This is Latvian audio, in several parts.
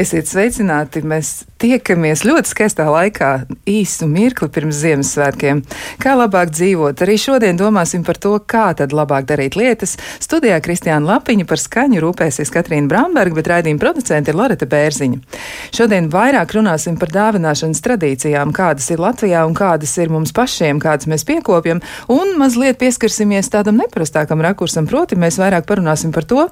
Esiet sveicināti! Mēs tiekamies ļoti skaistā laikā, īsu mirkli pirms Ziemassvētkiem. Kā labāk dzīvot? Arī šodien domāsim par to, kā tad labāk darīt lietas. Studijā Kristiāna Lapiņa par skaņu rūpēsies Katrīna Bramberga, bet raidījuma producente ir Loreta Bērziņa. Šodien vairāk runāsim par dāvināšanas tradīcijām, kādas ir Latvijā un kādas ir mums pašiem, kādas mēs piekopjam, un mazliet pieskarsimies tādam neparastākam rakursam, proti mēs vairāk parunāsim par to,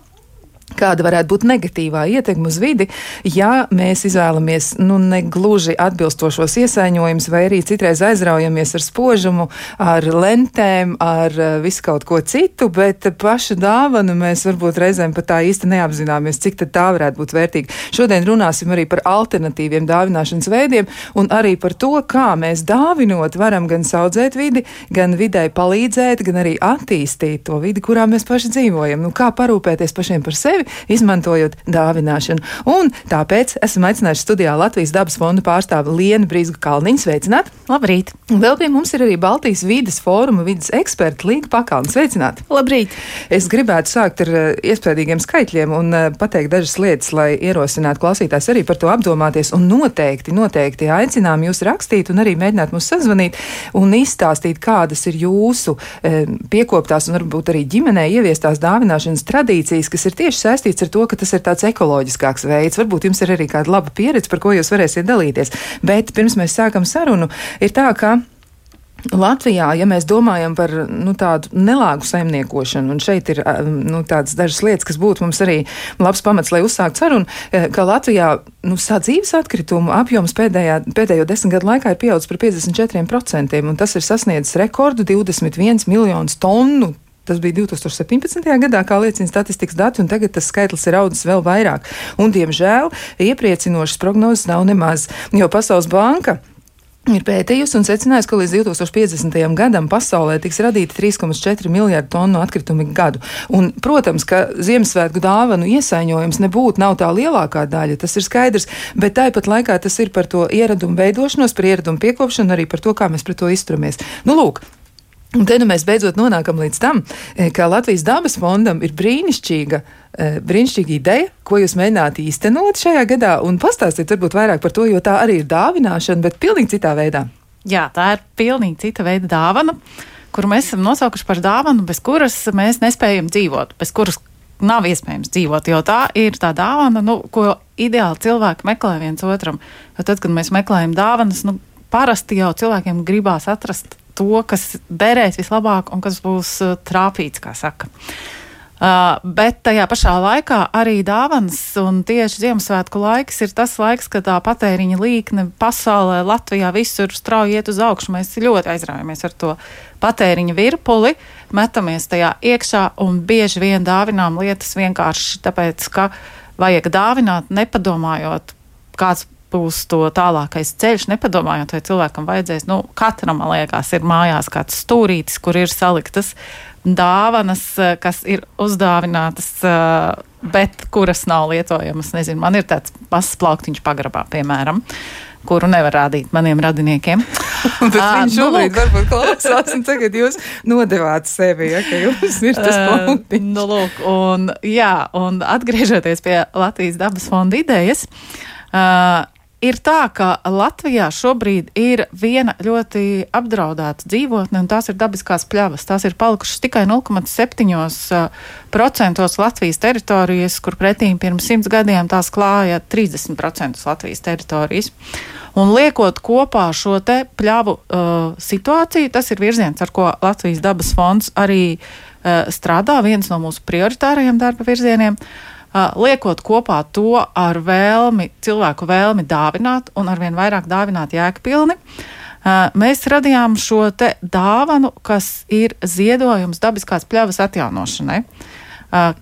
Kāda varētu būt negatīvā ietekme uz vidi, ja mēs izvēlamies nu, negluži atbilstošos iesaņojumus, vai arī citreiz aizraujamies ar spožumu, ar lentēm, ar eh, visu kaut ko citu, bet pašu dāvanu mēs varbūt reizēm pat tā īsti neapzināmies, cik tā varētu būt vērtīga. Šodien runāsim arī par alternatīviem dāvināšanas veidiem un arī par to, kā mēs dāvinot varam gan saudzēt vidi, gan vidē palīdzēt, gan arī attīstīt to vidi, kurā mēs paši dzīvojam. Nu, kā parūpēties pašiem par sevi? Sevi, izmantojot dāvināšanu. Un tāpēc esam aicinājuši studijā Latvijas dabas fonda pārstāvi Lienu Brīsku Kalniņu. Sveicināt! Labrīt! Vēl pie mums ir arī Baltijas vidas fóruma vidas eksperta Līga Pakalna. Sveicināt! Labrīt! Es gribētu sākt ar eh, iespējīgiem skaitļiem un eh, pateikt dažas lietas, lai ierosinātu klausītājs arī par to apdomāties. Un noteikti, noteikti aicinām jūs rakstīt un arī mēģināt mūs sazvanīt un izstāstīt, kādas ir jūsu e, piekoptās un varbūt arī ģimenē ieviestās dāvināšanas tradīcijas, kas ir tieši saistīts ar to, ka tas ir tāds ekoloģiskāks veids. Varbūt jums ir arī kāda laba pieredze, par ko jūs varēsiet dalīties. Bet pirms mēs sākam sarunu, ir tā, ka. Latvijā, ja mēs domājam par nu, tādu nelāgu saimniekošanu, un šeit ir nu, tādas dažas lietas, kas būtu mums arī labs pamats, lai uzsāktu sarunu, eh, ka Latvijā nu, sadzīves atkritumu apjoms pēdējā, pēdējo desmit gadu laikā ir pieaudzis par 54%, un tas ir sasniedzis rekordu 21 miljonus tonu Tas bija 2017. gadā, kā liecina statistikas dati, un tagad tas skaitlis ir audzis vēl vairāk. Un, diemžēl, iepriecinošas prognozes nav nemaz, jo Pasaules banka ir pētījusi un secinājusi, ka līdz 2050. gadam pasaulē tiks radīti 3,4 miljardi tonu atkritumu gadu. Un, protams, ka Ziemassvētku dāvanu iesaiņojums nebūtu nav tā lielākā daļa, tas ir skaidrs, bet tāpat laikā tas ir par to ieradumu veidošanos, par ieradumu piekopšanu, arī par to, kā mēs pret to izturamies. Nu, lūk, Un te nu mēs beidzot nonākam līdz tam, e, ka Latvijas dabas fondam ir brīnišķīga, e, brīnišķīga ideja, ko jūs mēģināt īstenot šajā gadā, un pastāstiet varbūt vairāk par to, jo tā arī ir dāvināšana, bet pilnīgi citā veidā. Jā, tā ir pilnīgi cita veida dāvana, kuru mēs esam nosaukuši par dāvanu, bez kuras mēs nespējam dzīvot, bez kuras nav iespējams dzīvot, jo tā ir tā dāvana, nu, ko ideāli cilvēki meklē viens otram. Jo tad, kad mēs meklējam dāvanas, nu, parasti jau cilvēkiem gribās atrast to, kas derēs vislabāk un kas būs uh, trāpīts, kā saka. Uh, bet tajā pašā laikā arī dāvāns un tieši Ziemassvētku laiks ir tas laiks, kad tā patēriņa līkne pasaulē, Latvijā visur strauji iet uz augšu. Mēs ļoti aizraujamies ar to patēriņa virpuli, metamies tajā iekšā un bieži vien dāvinām lietas vienkārši tāpēc, ka vajag dāvināt, nepadomājot, kāds būs to tālākais ceļš, nepadomājot, vai cilvēkam vajadzēs. Nu, katram, man liekas, ir mājās kāds stūrītis, kur ir saliktas dāvanas, eh, kas ir uzdāvinātas, eh, bet kuras nav lietojamas. Nezinu, man ir tāds pasas plauktiņš pagrabā, piemēram. Kuru nevar rādīt maniem radiniekiem. Bet à, viņš nu, šobrīd nu, varbūt klausās, un tagad jūs nodevāt sevi, ja, ka jums ir tas plauktiņš. Uh, nu, lūk, un, jā, un atgriežoties pie Latvijas dabas fonda idejas, uh, Ir tā, ka Latvijā šobrīd ir viena ļoti apdraudēta dzīvotne, un tās ir dabiskās pļavas. Tās ir palikušas tikai 0,7% Latvijas teritorijas, kur pretī pirms simts gadiem tās klāja 30% Latvijas teritorijas. Un liekot kopā šo te pļavu uh, situāciju, tas ir virziens, ar ko Latvijas dabas fonds arī uh, strādā, viens no mūsu prioritārajiem darba virzieniem. Uh, liekot kopā to ar vēlmi, cilvēku vēlmi dāvināt un arvien vairāk dāvināt jēgpilni. Mēs radījām šo dāvanu, kas ir ziedojums dabiskās pļavas atjaunošanai.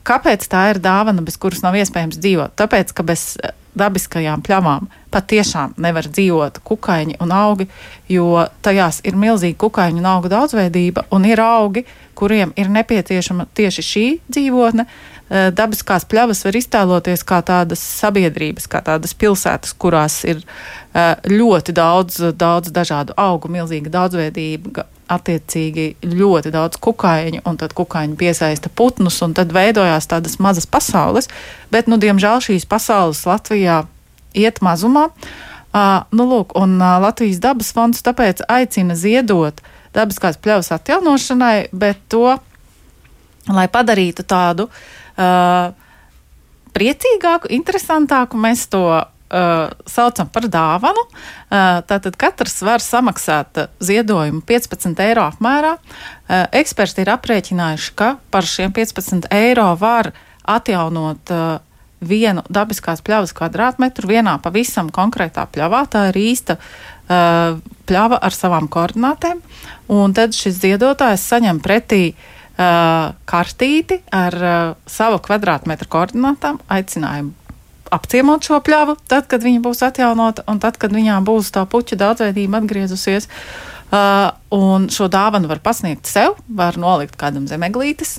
Kāpēc tā ir dāvana, bez kuras nav iespējams dzīvot? Tāpēc, ka bez dabiskajām pļavām patiešām nevar dzīvot kukaiņi un augi, jo tajās ir milzīga kukaiņu un augu daudzveidība, un ir augi, kuriem ir nepieciešama tieši šī dzīvotne, uh, dabiskās pļavas var iztēloties kā tādas sabiedrības, kā tādas pilsētas, kurās ir eh, ļoti daudz, daudz dažādu augu, milzīga daudzveidība, attiecīgi ļoti daudz kukaiņu, un tad kukaiņi piesaista putnus, un tad veidojās tādas mazas pasaules. Bet, nu, diemžēl šīs pasaules Latvijā iet mazumā. Uh, nu, lūk, un uh, Latvijas dabas fonds tāpēc aicina ziedot dabiskās pļavas atjaunošanai, bet to, lai padarītu tādu uh, priecīgāku, interesantāku, mēs to uh, saucam par dāvanu. Uh, tātad katrs var samaksāt ziedojumu 15 eiro apmērā. Uh, eksperti ir aprēķinājuši, ka par šiem 15 eiro var atjaunot uh, vienu dabiskās pļavas kvadrātmetru vienā pavisam konkrētā pļavā. Tā ir īsta uh, pļava ar savām koordinātēm, un tad šis ziedotājs saņem pretī uh, kartīti ar uh, savu kvadrātmetru koordinātām, aicinājumu apciemot šo pļavu, tad, kad viņa būs atjaunota un tad, kad viņām būs tā puķa daudzveidība atgriezusies. Uh, un šo dāvanu var pasniegt sev, var nolikt kādam zemeglītis.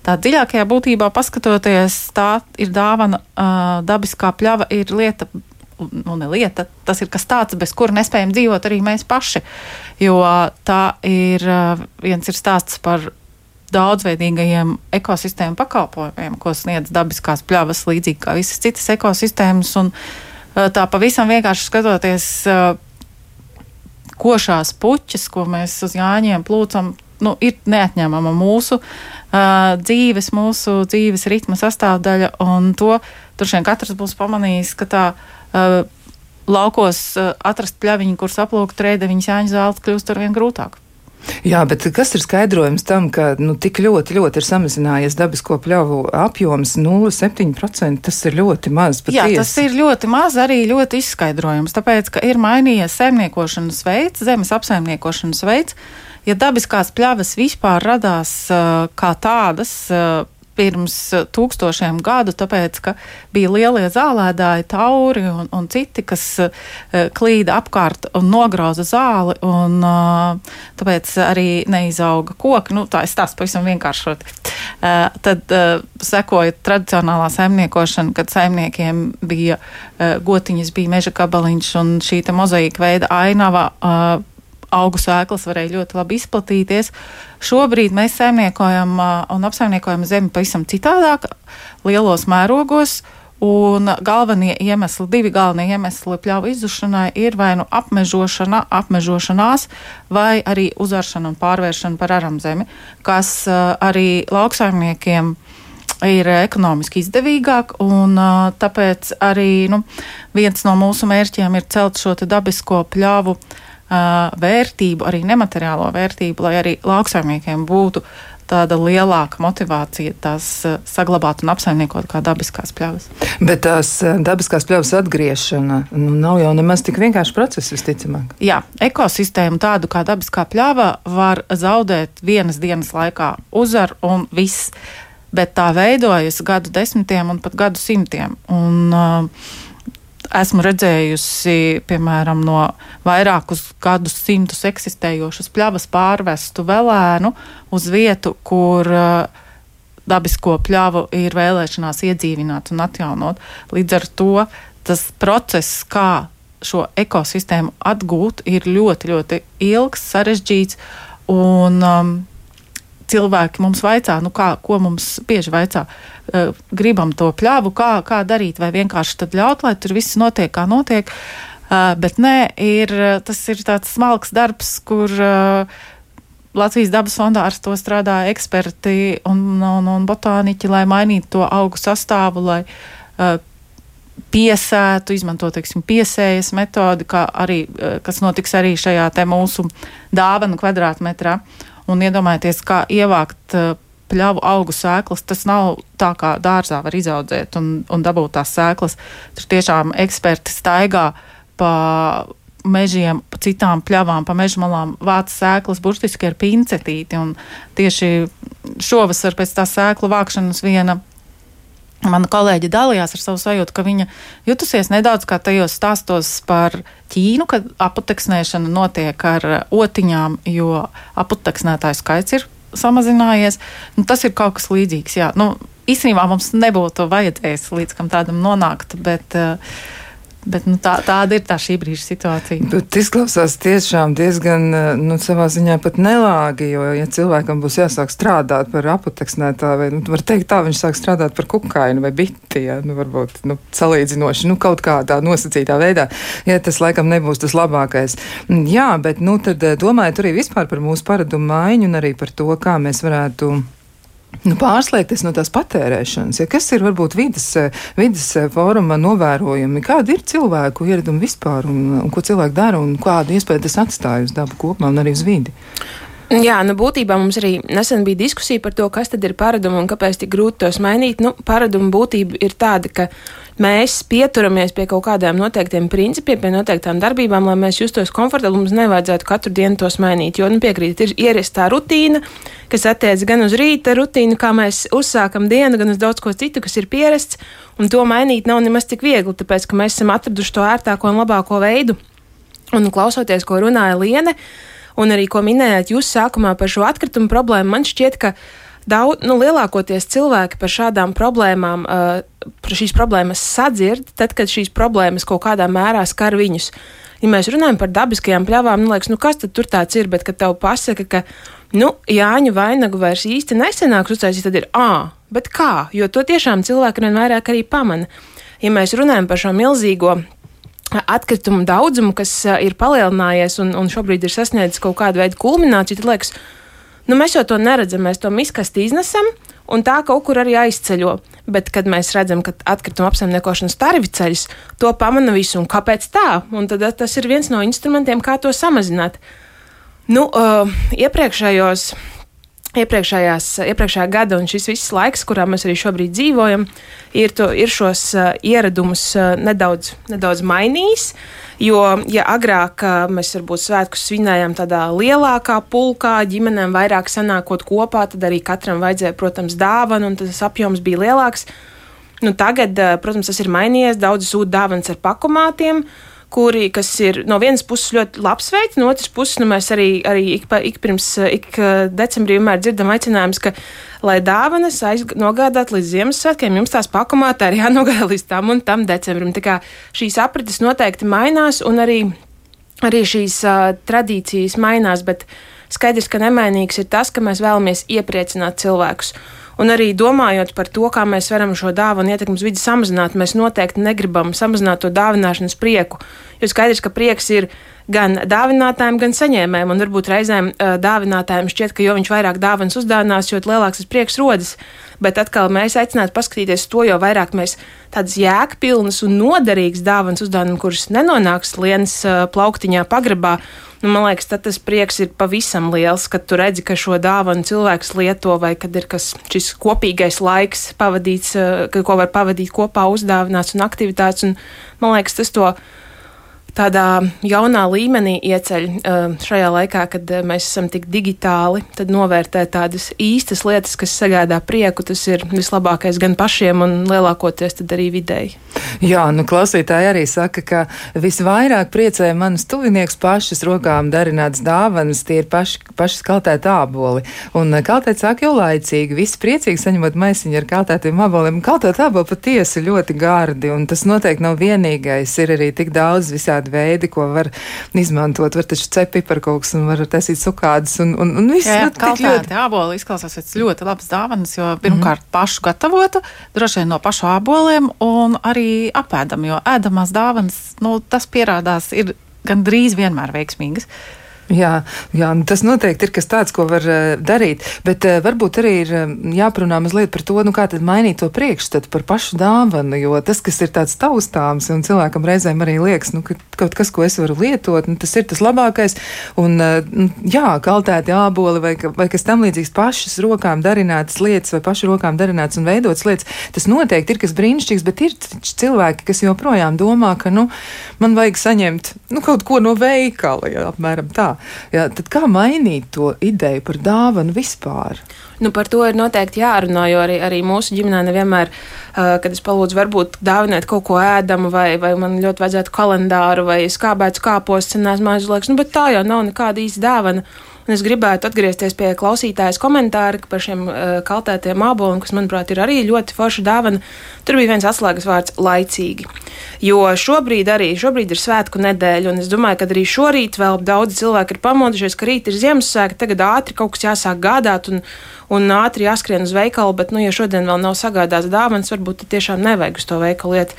Tā dziļākajā būtībā paskatoties, tā ir dāvana, uh, dabiskā pļava ir lieta. Nu, ne lieta, tas ir kas tāds, bez kura nespējam dzīvot arī mēs paši. Jo tā ir viens ir stāsts par daudzveidīgajiem ekosistēmu pakalpojumiem, ko sniedz dabiskās pļavas, līdzīgi kā visas citas ekosistēmas. Un, tā pavisam vienkārši skatoties, košās puķis, ko mēs uz Jāņiem plūcam, nu, ir neatņemama mūsu uh, dzīves, mūsu dzīves ritma sastāvdaļa. Un to droši vien katrs būs pamanījis, ka tā uh, laukos uh, atrast pļaviņu, kuras aplūkt rēdeviņas Jāņa zāles, kļūst ar vien grūtāk. Jā, bet kas ir skaidrojums tam, ka nu, tik ļoti, ļoti ir samazinājies dabisko pļauju apjoms 0,7%? Tas ir ļoti maz. Patiesi. Jā, tas ir ļoti maz, arī ļoti izskaidrojums, tāpēc, ka ir mainījies saimniekošanas veids, zemes apsaimniekošanas veids. Ja dabiskās pļavas vispār radās uh, kā tādas, uh, pirms eh, tūkstošiem gadu, tāpēc, ka bija lielie zālēdāji, tauri un, un citi, kas uh, klīda apkārt un nograuza zāli, un uh, tāpēc arī neizauga koki. Nu, tā ir stāsts pavisam vienkāršot. Tad sekoja tradicionālā saimniekošana, kad saimniekiem bija gotiņas, bija meža kabaliņš un šī mozaīka veida ainava. Augu sēklas varēja ļoti labi izplatīties. Šobrīd mēs saimniekojam un apsaimniekojam zemi pavisam citādāk, lielos mērogos. Un galvenie iemesli, divi galvenie iemesli pļauju izzušanai ir vai nu apmežošana, apmežošanās, vai arī uzaršana un pārvēršana par aramzemi, kas arī lauksaimniekiem ir ekonomiski izdevīgāk, un tāpēc arī nu, viens no mūsu mērķiem ir celt šo dabisko pļāvu uh, vērtību, arī nemateriālo vērtību, lai arī lauksaimniekiem būtu tāda lielāka motivācija tās saglabāt un apsaimniekot kā dabiskās pļavas. Bet tās dabiskās pļavas atgriešana nu, nav jau nemaz tik vienkāršs process, visticamāk. Jā, ekosistēmu tādu kā dabiskā pļava var zaudēt vienas dienas laikā uzar un viss, bet tā veidojas gadu desmitiem un pat gadu simtiem. Un, uh, esmu redzējusi, piemēram, no vairākus gadus simtus eksistējošas pļavas pārvestu velēnu uz vietu, kur uh, dabisko pļavu ir vēlēšanās iedzīvināt un atjaunot. Līdz ar to tas process, kā šo ekosistēmu atgūt, ir ļoti, ļoti ilgs, sarežģīts. Un, um, cilvēki mums vaicā, nu kā, ko mums bieži vaicā, uh, gribam to pļāvu, kā, kā darīt, vai vienkārši tad ļaut, lai tur viss notiek, kā notiek. Uh, bet nē, ir, tas ir tāds smalks darbs, kur Latvijas dabas fondā ar to strādā eksperti un, un, un botāniķi, lai mainītu to augu sastāvu, lai uh, piesētu, izmantot, teiksim, piesējas metodi, kā arī, kas notiks arī šajā mūsu dāvanu kvadrātmetrā. Uh, Un iedomājieties, kā ievākt uh, pļavu augu sēklas. Tas nav tā, kā dārzā var izaudzēt un, un dabūt tās sēklas. Tur tiešām eksperti staigā pa mežiem, pa citām pļavām, pa meža malām vāc sēklas burtiski ar pincetīti. Tieši šovasar pēc tā sēklu vākšanas viena Mana kolēģe dalījās ar savu sajūtu, ka viņa jutusies nedaudz kā tajos stāstos par Ķīnu, kad aputeksnēšana notiek ar otiņām, jo aputeksnētāju skaits ir samazinājies. Nu, tas ir kaut kas līdzīgs. Jā. Nu, īstenībā mums nebūtu vajadzējis līdz kam tādam nonākt, bet uh, Bet, nu, tā, tāda ir tā šī brīža situācija. Bet izklausās tiešām diezgan, nu, savā ziņā pat nelāgi, jo, ja cilvēkam būs jāsāk strādāt par apoteksnētāju, vai, nu, var teikt tā, viņš sāk strādāt par kukainu vai biti, ja, nu, varbūt, nu, salīdzinoši, nu, kaut kādā nosacītā veidā, ja tas laikam nebūs tas labākais. Jā, bet, nu, tad domājot arī vispār par mūsu paradumu maiņu un arī par to, kā mēs varētu Nu, pārslēgties no tās patērēšanas, ja kas ir varbūt vidas, vidas fóruma novērojumi, kāda ir cilvēku ieradumi vispār un, un ko cilvēki dara un kādu iespēju tas atstāja uz dabu kopumā un arī uz vidi. Jā, nu būtībā mums arī nesen bija diskusija par to, kas tad ir paradumi un kāpēc tik grūti tos mainīt. Nu, paraduma būtība ir tāda, ka mēs pieturamies pie kaut kādiem noteiktiem principiem, pie noteiktām darbībām, lai mēs justos komfortabli. Mums nevajadzētu katru dienu tos mainīt, jo, nu, piekrīt, ir ierastā rutīna, kas attiec gan uz rīta rutīnu, kā mēs uzsākam dienu, gan uz daudz ko citu, kas ir pierasts, un to mainīt nav nemaz tik viegli, tāpēc, ka mēs esam atraduši to ērtāko un labāko veidu. Un klausoties, ko runāja Liene, un arī ko minējāt jūs sākumā par šo atkritumu problēmu, man šķiet, ka daudz, nu, lielākoties cilvēki par šādām problēmām, uh, par šīs problēmas sadzird, tad, kad šīs problēmas kaut kādā mērā skar viņus. Ja mēs runājam par dabiskajām pļavām, nu, liekas, nu, kas tad tur tāds ir, bet kad tev pasaka, ka, nu, Jāņu vainagu vairs īsti nesenāks uztaisīt, tad ir, ā, bet kā? Jo to tiešām cilvēki vien vairāk arī pamana. Ja mēs runājam par šo milzīgo atkritumu daudzumu, kas ir palielinājies un, un šobrīd ir sasniedzis kaut kādu veidu kulmināciju, tad liekas, Nu, mēs jau to neredzam, mēs to miskasti iznesam. Un tā kaut kur arī aizceļo. Bet, kad mēs redzam, ka atkrituma apsaimniekošanas tarifs ceļas, to pamana visu. Un kāpēc tā? Un tad tas ir viens no instrumentiem, kā to samazināt. Nu, uh, iepriekšējos iepriekšējās, iepriekšējā gada un šis viss laiks, kurā mēs arī šobrīd dzīvojam, ir, to, ir šos uh, ieradumus uh, nedaudz, nedaudz mainījis. Jo, ja agrāk uh, mēs varbūt svētkus svinējām tādā lielākā pulkā, ģimenēm vairāk sanākot kopā, tad arī katram vajadzēja, protams, dāvanu, un tas apjoms bija lielāks. Nu, tagad, uh, protams, tas ir mainījies. Daudz sūta dāvanas ar pakomātiem. Uh, kuri, kas ir no vienas puses ļoti labs veids, no otras puses nu, mēs arī, arī ik, pa, ik pirms ik eh, decembrī vienmēr dzirdam aicinājumus, ka, lai dāvanas nogādāt līdz Ziemassvētkiem, jums tās pakomātā ir jānogādā līdz tam un tam decembrim. Tā kā šīs aprites noteikti mainās un arī, arī šīs uh, tradīcijas mainās, bet skaidrs, ka nemainīgs ir tas, ka mēs vēlamies iepriecināt cilvēkus. Un arī domājot par to, kā mēs varam šo dāvanu ietekmes vidi samazināt, mēs noteikti negribam samazināt to dāvināšanas prieku. Jo skaidrs, ka prieks ir gan dāvinātājiem, gan saņēmējiem. Un varbūt reizēm uh, dāvinātājiem šķiet, ka jo viņš vairāk dāvanas uzdāvinās, jo lielāks tas prieks rodas. Bet atkal mēs aicinātu paskatīties to, jo vairāk mēs tādas jēgpilnas un noderīgas dāvanas uzdāvinām, kuras nenonāks lienas uh, plauktiņā pagrabā nu, man liekas, tas prieks ir pavisam liels, kad tu redzi, ka šo dāvanu cilvēks lieto, vai kad ir kas, šis kopīgais laiks pavadīts, ko var pavadīt kopā, uzdāvināts un aktivitātes. Un, man liekas, tas to tādā jaunā līmenī ieceļ uh, šajā laikā, kad uh, mēs esam tik digitāli, tad novērtēt tādas īstas lietas, kas sagādā prieku, tas ir vislabākais gan pašiem un lielākoties arī vidēji. Jā, nu klausītāji arī saka, ka visvairāk priecē manas tuvinieks pašas rokām darināts dāvanas, tie ir paši, paši kaltēti āboli. Un uh, kaltēt sāk jau laicīgi, visi priecīgi saņemot maisiņu ar kaltētiem āboliem. Kaltēt āboli patiesi ļoti gardi, un tas noteikti nav vienīgais. Ir arī tik daudz visādi veidi, ko var izmantot. Var taču cep piparkauks un var taisīt sukādas un, un, un viss. Jā, jā, nu, ļoti... āboli izklausās pēc ļoti labas dāvanas, jo pirmkārt mm. pašu gatavotu, droši vien no pašu āboliem un arī apēdam, jo ēdamās dāvanas, nu, tas pierādās ir gandrīz vienmēr veiksmīgas. Jā, jā tas noteikti ir kas tāds, ko var uh, darīt. Bet uh, varbūt arī ir uh, jāparunā mazliet par to, nu, kā tad mainīt to priekšstatu par pašu dāvanu. Jo tas, kas ir tāds taustāms, un cilvēkam reizēm arī liekas, nu, ka kaut kas, ko es varu lietot, nu, tas ir tas labākais. Un, uh, jā, kaltēti āboli vai, vai kas tam līdzīgs pašas rokām darinātas lietas vai pašu rokām darinātas un veidotas lietas, tas noteikti ir kas brīnišķīgs, bet ir cilvēki, kas joprojām domā, ka, nu, man vajag saņemt, nu, kaut ko no veikala, jā, apmēram tā. Jā, tad kā mainīt to ideju par dāvanu vispār? Nu, par to ir noteikti jārunā, jo arī, arī mūsu ģimenē nevienmēr, uh, kad es palūdzu, varbūt dāvināt kaut ko ēdamu, vai, vai man ļoti vajadzētu kalendāru, vai skābētu kāpostu, cenās mājas liekas, nu, bet tā jau nav nekāda īsta dāvana. Un es gribētu atgriezties pie klausītājas komentāra par šiem uh, kaltētiem māboliem, kas, manuprāt, ir arī ļoti forša dāvana. Tur bija viens atslēgas vārds - laicīgi. Jo šobrīd arī šobrīd ir svētku nedēļa, un es domāju, ka arī šorīt vēl daudz cilvēku ir pamodušies, ka rīt ir Ziemassvētki, tagad ātri kaut kas jāsāk gādāt un, un ātri jāskrien uz veikalu, bet, nu, ja šodien vēl nav sagādāts dāvanas, varbūt tiešām nevajag uz to veikalu iet.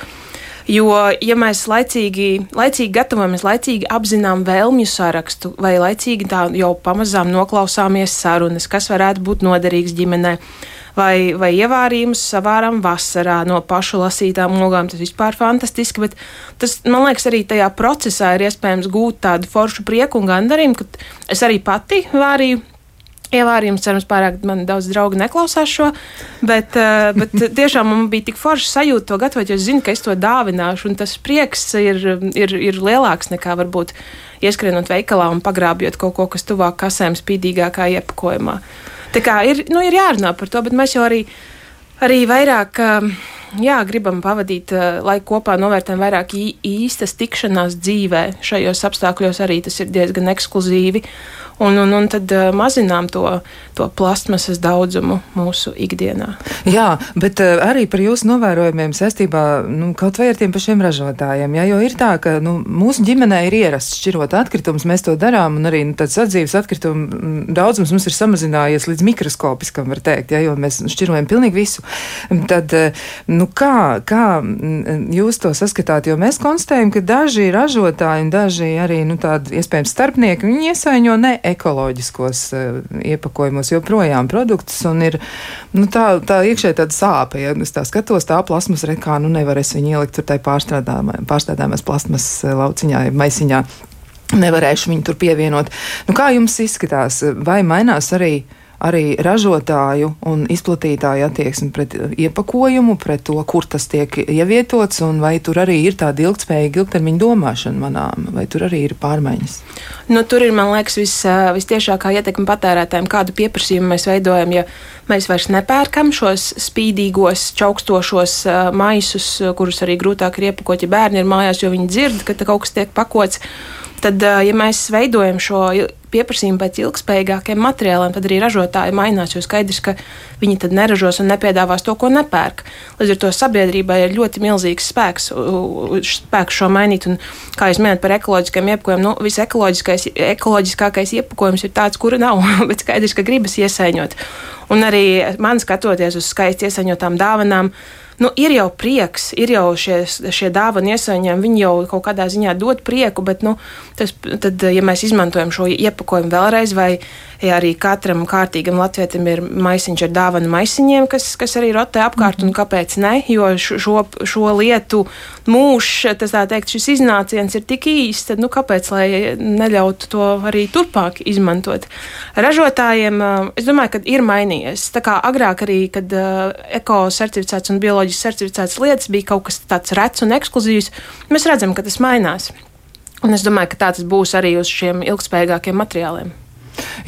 Jo, ja mēs laicīgi, laicīgi gatavojamies, laicīgi apzinām vēlmju sarakstu, vai laicīgi tā jau pamazām noklausāmies sarunas, kas varētu būt noderīgs ģimenei, vai, vai ievārījumus savāram vasarā no pašu lasītām logām. Tas vispār fantastiski, bet tas, man liekas, arī tajā procesā ir iespējams gūt tādu foršu prieku un gandarījumu, ka es arī pati vārīju ievārījums. Cerams, pārāk man daudz draugu neklausās šo, bet, uh, bet tiešām man bija tik forši sajūta to gatavot, jo es zinu, ka es to dāvināšu, un tas prieks ir, ir, ir lielāks nekā varbūt ieskrienot veikalā un pagrābjot kaut ko, kas tuvāk kasēm spīdīgākā iepakojumā. Tā kā ir, nu, ir jārunā par to, bet mēs jau arī, arī vairāk. Jā, gribam pavadīt laiku kopā, novērtējam vairāk īstas tikšanās dzīvē. Šajos apstākļos arī tas ir diezgan ekskluzīvi. Un, un, un tad uh, mazinām to, to plasmasas daudzumu mūsu ikdienā. Jā, bet uh, arī par jūsu novērojumiem saistībā nu, kaut vai ar tiem pašiem ražotājiem. Jā, jo ir tā, ka nu, mūsu ģimenē ir ierasts šķirot atkritumus, mēs to darām, un arī nu, tāds sadzīves atkritumu daudzums mums ir samazinājies līdz mikroskopiskam, var teikt, jā, jo mēs šķirojam pilnīgi visu. Tad, uh, nu, kā, kā jūs to saskatāt? Jo mēs konstatējam, ka daži ražotāji un daži arī nu, tādi iespējams starpnieki, viņi iesaiņo ne ekoloģiskos uh, iepakojumos joprojām produktus, un ir nu, tā, tā iekšēji tāda sāpe. Ja es tā skatos, tā plasmas rekā, nu nevar es viņu ielikt tur tai pārstrādājumās plasmas eh, lauciņā, maisiņā. Nevarēšu viņu tur pievienot. Nu, kā jums izskatās? Vai mainās arī arī ražotāju un izplatītāju attieksmi pret uh, iepakojumu, pret to, kur tas tiek ievietots, un vai tur arī ir tāda ilgspējīga ilgtermiņa domāšana manām, vai tur arī ir pārmaiņas? Nu, tur ir, man liekas, vis, uh, vistiešākā ietekme patērētājiem, kādu pieprasījumu mēs veidojam. Ja mēs vairs nepērkam šos spīdīgos, čaukstošos uh, maisus, kurus arī grūtāk ir iepakot, ja bērni ir mājās, jo viņi dzird, ka kaut kas tiek pakots. Tad, ja mēs veidojam šo pieprasījumu pēc ilgspējīgākiem materiāliem, tad arī ražotāji mainās. Jo skaidrs, ka viņi tad neražos un nepiedāvās to, ko nepērk. Līdz ar to sabiedrībai ir ļoti milzīgs spēks, spēks šo mainīt. Un, kā jūs minējat par ekoloģiskiem iepakojumiem, nu, visekoloģiskākais iepakojums ir tāds, kura nav, bet skaidrs, ka gribas iesaiņot. Un arī man skatoties uz skaisti iesaņotām dāvanām, nu, ir jau prieks, ir jau šie, šie dāvana iesaņojumi, viņi jau kaut kādā ziņā dod prieku, bet, nu, tas, tad, ja mēs izmantojam šo iepakojumu vēlreiz, vai ja arī katram kārtīgam latvietim ir maisiņš ar dāvanu maisiņiem, kas, kas arī rotē apkārt, mm -hmm. un kāpēc ne, jo šo, šo lietu mūžs, tas tā teikt, šis iznāciens ir tik īsts, tad, nu, kāpēc, lai neļautu to arī turpāk izmantot. Ražotājiem, es domāju, ka ir mainījies. Tā kā agrāk arī, kad uh, eko certificēts un bioloģiski ekoloģiski certificētas lietas bija kaut kas tāds rets un ekskluzīvs. Mēs redzam, ka tas mainās. Un es domāju, ka tā tas būs arī uz šiem ilgspējīgākiem materiāliem.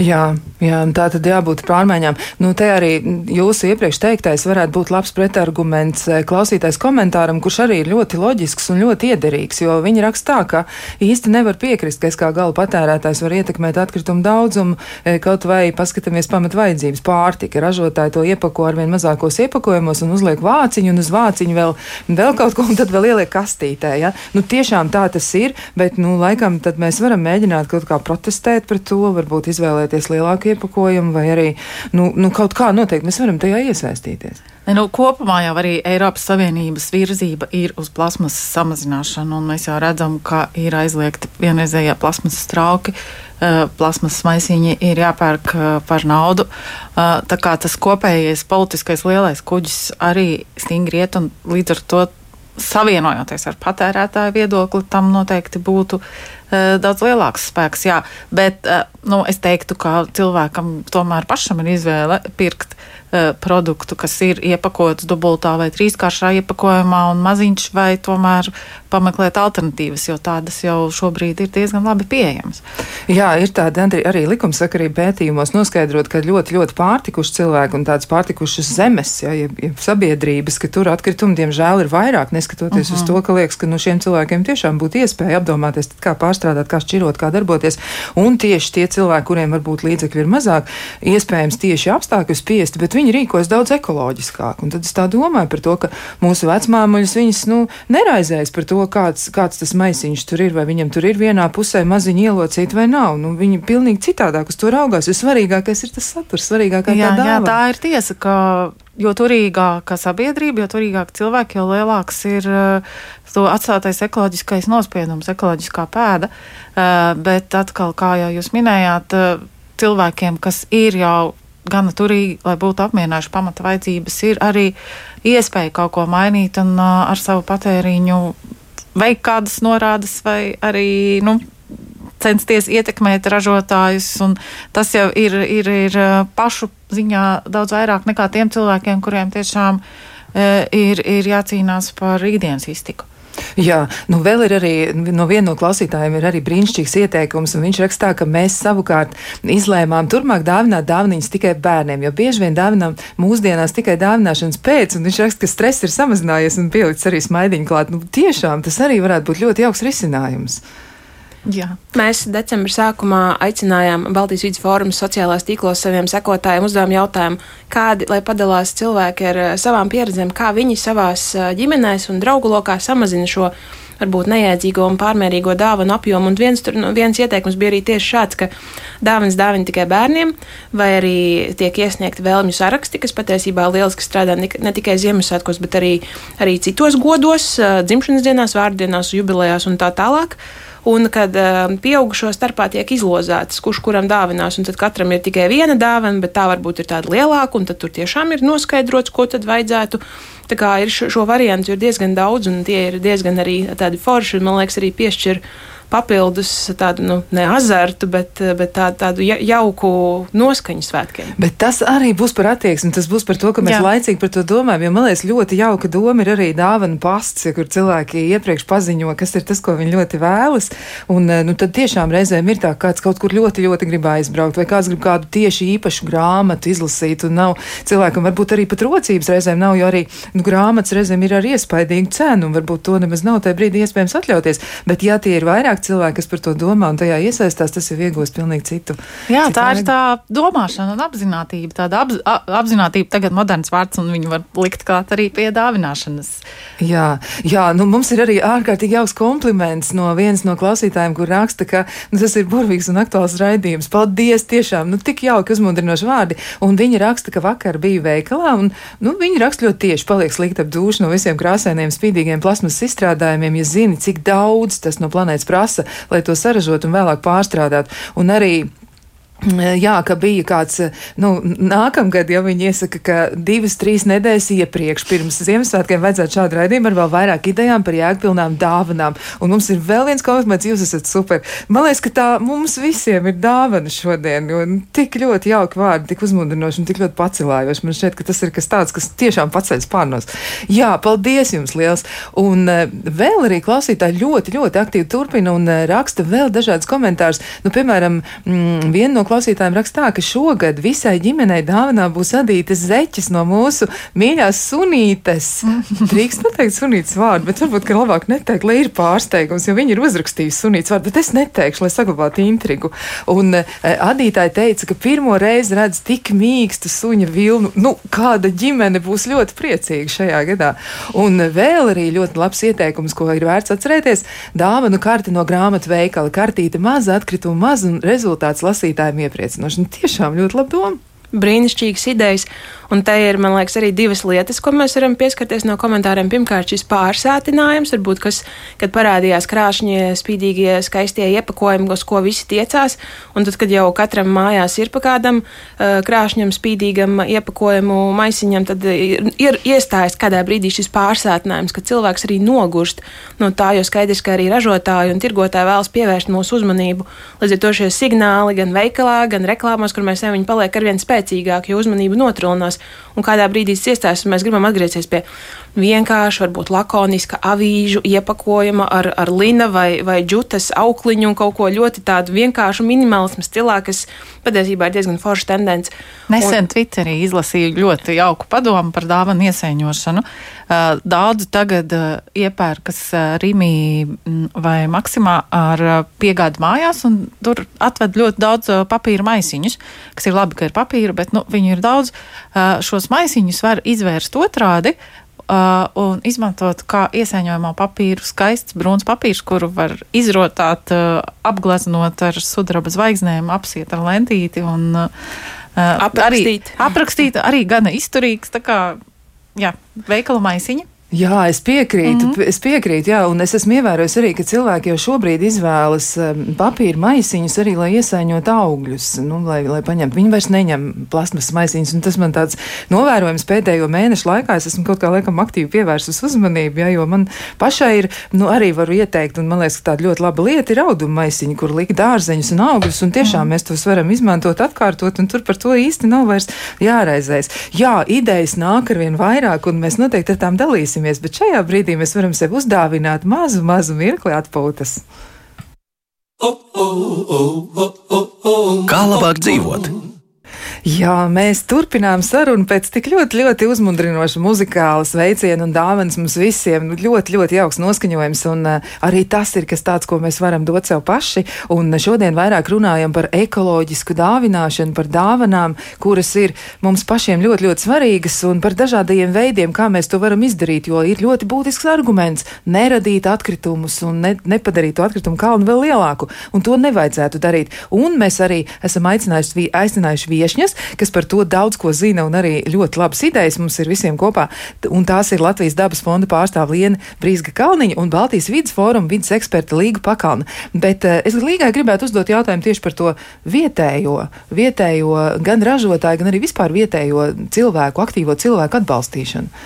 Jā, jā, tā tad jābūt pārmaiņām. Nu, te arī jūsu iepriekš teiktais varētu būt labs pretarguments eh, klausītais komentāram, kurš arī ir ļoti loģisks un ļoti iederīgs, jo viņi raksta tā, ka īsti nevar piekrist, ka es kā gala patērētājs var ietekmēt atkritumu daudzumu, eh, kaut vai paskatāmies pamat vajadzības pārtika. Ražotāji to iepako ar vien mazākos iepakojumos un uzliek vāciņu un uz vāciņu vēl, vēl kaut ko un tad vēl ieliek kastītē. Ja? Nu, tiešām tā tas ir, bet, nu, laikam tad mēs varam mēģināt kaut kā protestēt pret to, varbūt izvēlēties lielāku iepakojumu, vai arī nu, nu, kaut kā noteikti mēs varam tajā iesaistīties. Ne, nu, kopumā jau arī Eiropas Savienības virzība ir uz plasmasas samazināšanu, un mēs jau redzam, ka ir aizliegti vienreizējie plasmasas trauki. Eh, plasmasas maisiņi ir jāpērk eh, par naudu. Eh, tā kā tas kopējais politiskais lielais kuģis arī stingri iet, un līdz ar to savienojoties ar patērētāju viedokli, tam noteikti būtu daudz lielāks spēks. Jā, bet uh, nu, es teiktu, ka cilvēkam tomēr pašam ir izvēle pirkt uh, produktu, kas ir iepakots dubultā vai trīskāršā iepakojumā un maziņš, vai tomēr pameklēt alternatīvas, jo tādas jau šobrīd ir diezgan labi pieejamas. Jā, ir tāda arī likumsakarība pētījumos noskaidrot, ka ļoti, ļoti pārtikuši cilvēki un tādas pārtikušas zemes, ja, ja, ja sabiedrības, ka tur atkritumi, diemžēl, ir vairāk, neskatoties uh -huh. uz mhm. to, ka liekas, ka nu, šiem cilvēkiem tiešām būtu iespēja apdomāties, kā pārstrādāt pārstrādāt, kā šķirot, kā darboties. Un tieši tie cilvēki, kuriem varbūt līdzekļi ir mazāk, iespējams tieši apstākļu spiesti, bet viņi rīkojas daudz ekoloģiskāk. Un tad es tā domāju par to, ka mūsu vecmāmuļas viņas nu, neraizējas par to, kāds, kāds tas maisiņš tur ir, vai viņam tur ir vienā pusē maziņi ielocīt vai nav. Nu, viņi pilnīgi citādāk uz to raugās, jo svarīgākais ir tas saturs, svarīgākā jā, tā dāvana. Jā, tā ir tiesa, ka jo turīgāka sabiedrība, jo turīgāk cilvēki, jo lielāks ir uh, to atstātais ekoloģiskais nospiedums, ekoloģiskā pēda. Uh, bet atkal, kā jau jūs minējāt, uh, cilvēkiem, kas ir jau gana turīgi, lai būtu apmierinājuši pamata vajadzības, ir arī iespēja kaut ko mainīt un ar savu patēriņu veikt kādas norādes vai arī nu, censties ietekmēt ražotājus. Tas jau ir, ir, ir pašu ziņā daudz vairāk nekā tiem cilvēkiem, kuriem tiešām ir, ir jācīnās par ikdienas iztiku. Jā, nu vēl ir arī no viena no klausītājiem ir arī brīnišķīgs ieteikums, un viņš rakstā, ka mēs savukārt izlēmām turpmāk dāvināt dāvaniņas tikai bērniem, jo bieži vien dāvinām mūsdienās tikai dāvināšanas pēc, un viņš raksta, ka stress ir samazinājies un pielikts arī smaidiņu klāt. Nu, tiešām tas arī varētu būt ļoti jauks risinājums. Jā. Mēs decembra sākumā aicinājām Baltijas vidus fórumu sociālās tīklos saviem sekotājiem uzdevām jautājumu, kādi, lai padalās cilvēki ar eh, savām pieredzēm, kā viņi savās eh, ģimenēs un draugu lokā samazina šo varbūt nejēdzīgo un pārmērīgo dāvanu apjomu. Un viens, tur, nu, viens ieteikums bija arī tieši šāds, ka dāvanas dāvina tikai bērniem, vai arī tiek iesniegti vēlmju saraksti, kas patiesībā lieliski strādā ne tikai Ziemassvētkos, bet arī, arī citos godos, eh, dzimšanas dienās, vārdienās, jubilejās un tā tālāk un kad uh, pieaugušo starpā tiek izlozētas, kurš kuram dāvinās, un tad katram ir tikai viena dāvana, bet tā varbūt ir tāda lielāka, un tad tur tiešām ir noskaidrots, ko tad vajadzētu. Tā kā ir šo, šo variantu ir diezgan daudz, un tie ir diezgan arī tādi forši, man liekas, arī piešķir papildus tādu, nu, ne azartu, bet, bet tā, tādu jauku noskaņu svētkiem. Bet tas arī būs par attieksmi, tas būs par to, ka mēs Jā. laicīgi par to domājam, jo man liekas, ļoti jauka doma ir arī dāvana pasts, kur cilvēki iepriekš paziņo, kas ir tas, ko viņi ļoti vēlas, un nu, tad tiešām reizēm ir tā, ka kāds kaut kur ļoti, ļoti grib aizbraukt, vai kāds grib kādu tieši īpašu grāmatu izlasīt, un nav cilvēkam varbūt arī pat rocības reizēm nav, jo arī nu, grāmatas reizēm ir ar iespaidīgu cenu, un varbūt to nemaz nav tajā brīdī iespējams atļauties, bet ja tie ir vairāk cilvēki, kas par to domā un tajā iesaistās, tas ir iegūst pilnīgi citu. Jā, citu tā vajag. ir tā domāšana un apzinātība. Tāda apz, apzinātība tagad moderns vārds, un viņu var likt klāt arī pie dāvināšanas. Jā, jā nu mums ir arī ārkārtīgi jauks kompliments no vienas no klausītājiem, kur raksta, ka nu, tas ir burvīgs un aktuāls raidījums. Paldies, tiešām, nu tik jauki uzmundrinoši vārdi. Un viņi raksta, ka vakar bija veikalā, un nu, viņi raksta ļoti tieši, paliek slikti ap dušu no visiem krāsainiem, spīdīgiem plasmas izstrādājumiem, ja zini, cik daudz tas no planētas prasa prasa, lai to saražotu un vēlāk pārstrādātu. Un arī Jā, ka bija kāds, nu, nākamgad jau viņi iesaka, ka divas, trīs nedēļas iepriekš, pirms Ziemassvētkiem, vajadzētu šādu raidījumu ar vēl vairāk idejām par jēgpilnām dāvanām. Un mums ir vēl viens kompliments, jūs esat super. Man liekas, ka tā mums visiem ir dāvana šodien, jo tik ļoti jauki vārdi, tik uzmundrinoši un tik ļoti pacilājoši. Man šķiet, ka tas ir kas tāds, kas tiešām paceļ spārnos. Jā, paldies jums liels! Un uh, vēl arī klausītāji ļoti, ļoti aktīvi turpina un uh, raksta vēl dažādas komentārus. Nu, piemēram, mm, viena no klausītājiem rakstā, ka šogad visai ģimenei dāvanā būs adītas zeķes no mūsu mīļās sunītes. Drīkst pateikt sunītes vārdu, bet varbūt, ka labāk neteikt, lai ir pārsteigums, jo viņi ir uzrakstījuši sunītes vārdu, bet es neteikšu, lai saglabātu intrigu. Un uh, adītāji teica, ka pirmo reizi redz tik mīkstu suņa vilnu. Nu, kāda ģimene būs ļoti priecīga šajā gadā. Un vēl arī ļoti labs ieteikums, ko ir vērts atcerēties - dāvanu karti no grāmatu veikala. Kartīte maza atkrituma maz un rezultāts lasītājiem iepriecinoši. Nu, tiešām ļoti labi doma brīnišķīgas idejas. Un te ir, man liekas, arī divas lietas, ko mēs varam pieskarties no komentāriem. Pirmkārt, šis pārsātinājums, varbūt, kas, kad parādījās krāšņie, spīdīgie, skaistie iepakojumi, uz ko visi tiecās, un tad, kad jau katram mājās ir pa kādam uh, krāšņam, spīdīgam iepakojumu maisiņam, tad ir, ir iestājas kādā brīdī šis pārsātinājums, ka cilvēks arī nogurst no tā, jo skaidrs, ka arī ražotāji un tirgotāji vēlas pievērst mūsu uzmanību. Līdz ar to šie signāli gan veikalā, gan reklāmās, kur mēs ejam, viņi paliek arvien spēcīgāki, jo uzmanība notrūlinās un kādā brīdī tas iestājas, un mēs gribam atgriezties pie vienkārša, varbūt lakoniska avīžu iepakojuma ar, ar lina vai, vai džutas aukliņu un kaut ko ļoti tādu vienkāršu minimalismu stilā, kas patiesībā ir diezgan forša tendence. Nesen un... Twitterī izlasīju ļoti jauku padomu par dāvanu iesaiņošanu. Daudzi tagad iepērkas Rīmī vai Maksimā ar piegādi mājās, un tur atved ļoti daudz papīra maisiņus, kas ir labi, ka ir papīra, bet nu, viņu ir daudz. Šos maisiņus var izvērst otrādi, Uh, un izmantot kā iesaiņojamo papīru, skaists brūns papīrs, kuru var izrotāt, uh, apgleznot ar sudraba zvaigznēm, apsiet ar lentīti un uh, aprakstīt. Arī, aprakstīt arī gana izturīgs, tā kā, jā, veikala maisiņa. Jā, es piekrītu, mm -hmm. es piekrītu, jā, un es esmu ievērojis arī, ka cilvēki jau šobrīd izvēlas um, papīra maisiņus arī, lai iesaiņot augļus, nu, lai, lai paņemtu. Viņi vairs neņem plasmas maisiņus, un tas man tāds novērojums pēdējo mēnešu laikā. Es esmu kaut kā laikam aktīvi pievērsus uzmanību, jā, jo man pašai ir, nu, arī varu ieteikt, un man liekas, ka tāda ļoti laba lieta ir auduma maisiņi, kur likt dārzeņus un augļus, un tiešām mm. mēs tos varam izmantot, atkārtot, un tur par to īsti nav vairs jāraizēs. Jā, idejas nāk ar vien vairāk, un mēs noteikti ar tām dalīsimies dalīsimies, bet šajā brīdī mēs varam sev uzdāvināt mazu, mazu mirkli atpūtas. Kā labāk dzīvot? Jā, mēs turpinām sarunu pēc tik ļoti, ļoti uzmundrinoša muzikāla sveiciena un dāvāns mums visiem. Ļoti, ļoti jauks noskaņojums, un uh, arī tas ir kas tāds, ko mēs varam dot sev paši. Un šodien vairāk runājam par ekoloģisku dāvināšanu, par dāvanām, kuras ir mums pašiem ļoti, ļoti svarīgas, un par dažādajiem veidiem, kā mēs to varam izdarīt, jo ir ļoti būtisks arguments - neradīt atkritumus un ne, nepadarīt to atkritumu kalnu vēl lielāku, un to nevajadzētu darīt. Un mēs arī esam aicinājuši, aicinājuši viešņas, kas par to daudz ko zina un arī ļoti labas idejas mums ir visiem kopā. Un tās ir Latvijas dabas fonda pārstāvja Liena Brīsga Kalniņa un Baltijas vidas fóruma vidas eksperta Līga Pakalna. Bet uh, es Līgai gribētu uzdot jautājumu tieši par to vietējo, vietējo gan ražotāju, gan arī vispār vietējo cilvēku, aktīvo cilvēku atbalstīšanu.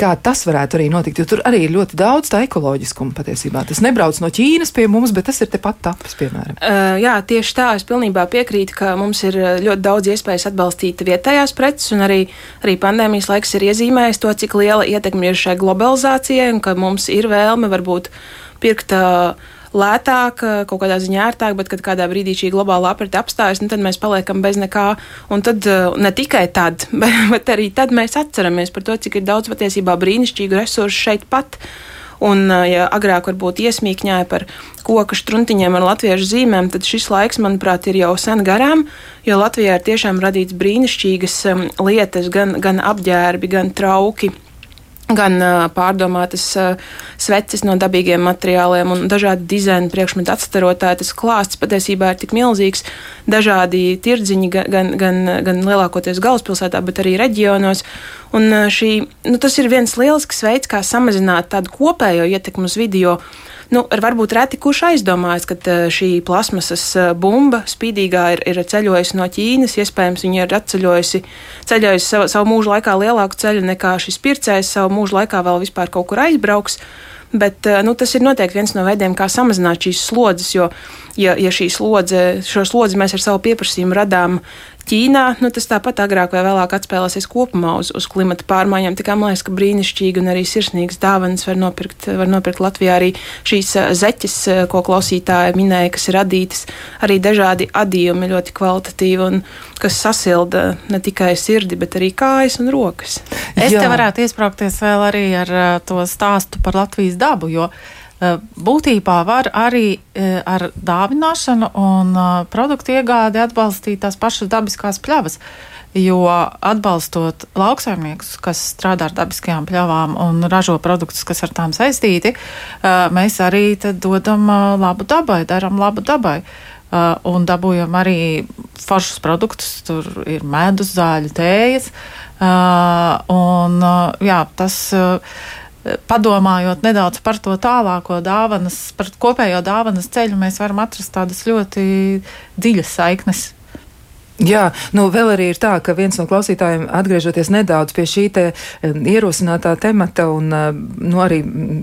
Kā tas varētu arī notikt, jo tur arī ir ļoti daudz tā ekoloģiskuma patiesībā. Tas nebrauc no Ķīnas pie mums, bet tas ir tepat tapas, piemēram. Uh, jā, tieši tā, es pilnībā piekrītu, ka mums ir ļoti daudz iespējas iespējas atbalstīt vietējās preces, un arī, arī pandēmijas laiks ir iezīmējis to, cik liela ietekme ir šai globalizācijai, un ka mums ir vēlme varbūt pirkt. Lētāk, kaut kādā ziņā ērtāk, bet kad kādā brīdī šī globālā aprite apstājas, nu, tad mēs paliekam bez nekā. Un tad ne tikai tad, bet arī tad mēs atceramies par to, cik ir daudz patiesībā brīnišķīgu resursu šeit pat. Uh, Un, ja agrāk varbūt iesmīkņāja par koku struntiņiem ar latviešu zīmēm, tad šis laiks, manuprāt, ir jau sen garām, jo Latvijā ir tiešām radīts brīnišķīgas lietas, gan, gan apģērbi, gan trauki gan uh, pārdomātas uh, sveces no dabīgiem materiāliem un dažādi dizaina priekšmetu atstarotāji. Tas klāsts patiesībā ir tik milzīgs. Dažādi tirdziņi gan, gan, gan, lielākoties galvaspilsētā, bet arī reģionos. Un uh, šī, nu, tas ir viens lielisks veids, kā samazināt tādu kopējo ietekmu uz video. Nu, varbūt reti kurš aizdomājas, ka šī plasmasas bumba spīdīgā ir, ir ceļojusi no Ķīnas. Iespējams, viņa ir atceļojusi, ceļojusi savu, savu mūžu laikā lielāku ceļu nekā šis pircējs savu mūžu laikā vēl vispār kaut kur aizbrauks. Bet nu, tas ir noteikti viens no veidiem, kā samazināt šīs slodzes, jo, ja, ja šī slodze, šo slodzi mēs ar savu pieprasījumu radām Ķīnā, nu, tas tāpat agrāk vai vēlāk atspēlēsies kopumā uz, uz klimata pārmaiņām. Tā kā man liekas, ka brīnišķīgi un arī sirsnīgas dāvanas var nopirkt, var nopirkt Latvijā arī šīs zeķes, ko klausītāji minēja, kas ir radītas, arī dažādi adījumi ļoti kvalitatīvi un kas sasilda ne tikai sirdi, bet arī kājas un rokas. Es Jā. te varētu iesprāgties vēl arī ar to stāstu par Latvijas dabu, jo Eh, būtībā var arī eh, ar dāvināšanu un eh, produktu iegādi atbalstīt tās pašas dabiskās pļavas. Jo atbalstot lauksaimniekus, kas strādā ar dabiskajām pļavām un ražo produktus, kas ar tām saistīti, mēs arī dodam labu dabai, darām labu dabai. Un dabūjam arī foršus produktus, tur ir medus, zāļu, tējas. Un, jā, tas padomājot nedaudz par to tālāko dāvanas, par kopējo dāvanas ceļu, mēs varam atrast tādas ļoti dziļas saiknes. Jā, nu vēl arī ir tā, ka viens no klausītājiem, atgriežoties nedaudz pie šī te ierosinātā temata un nu, arī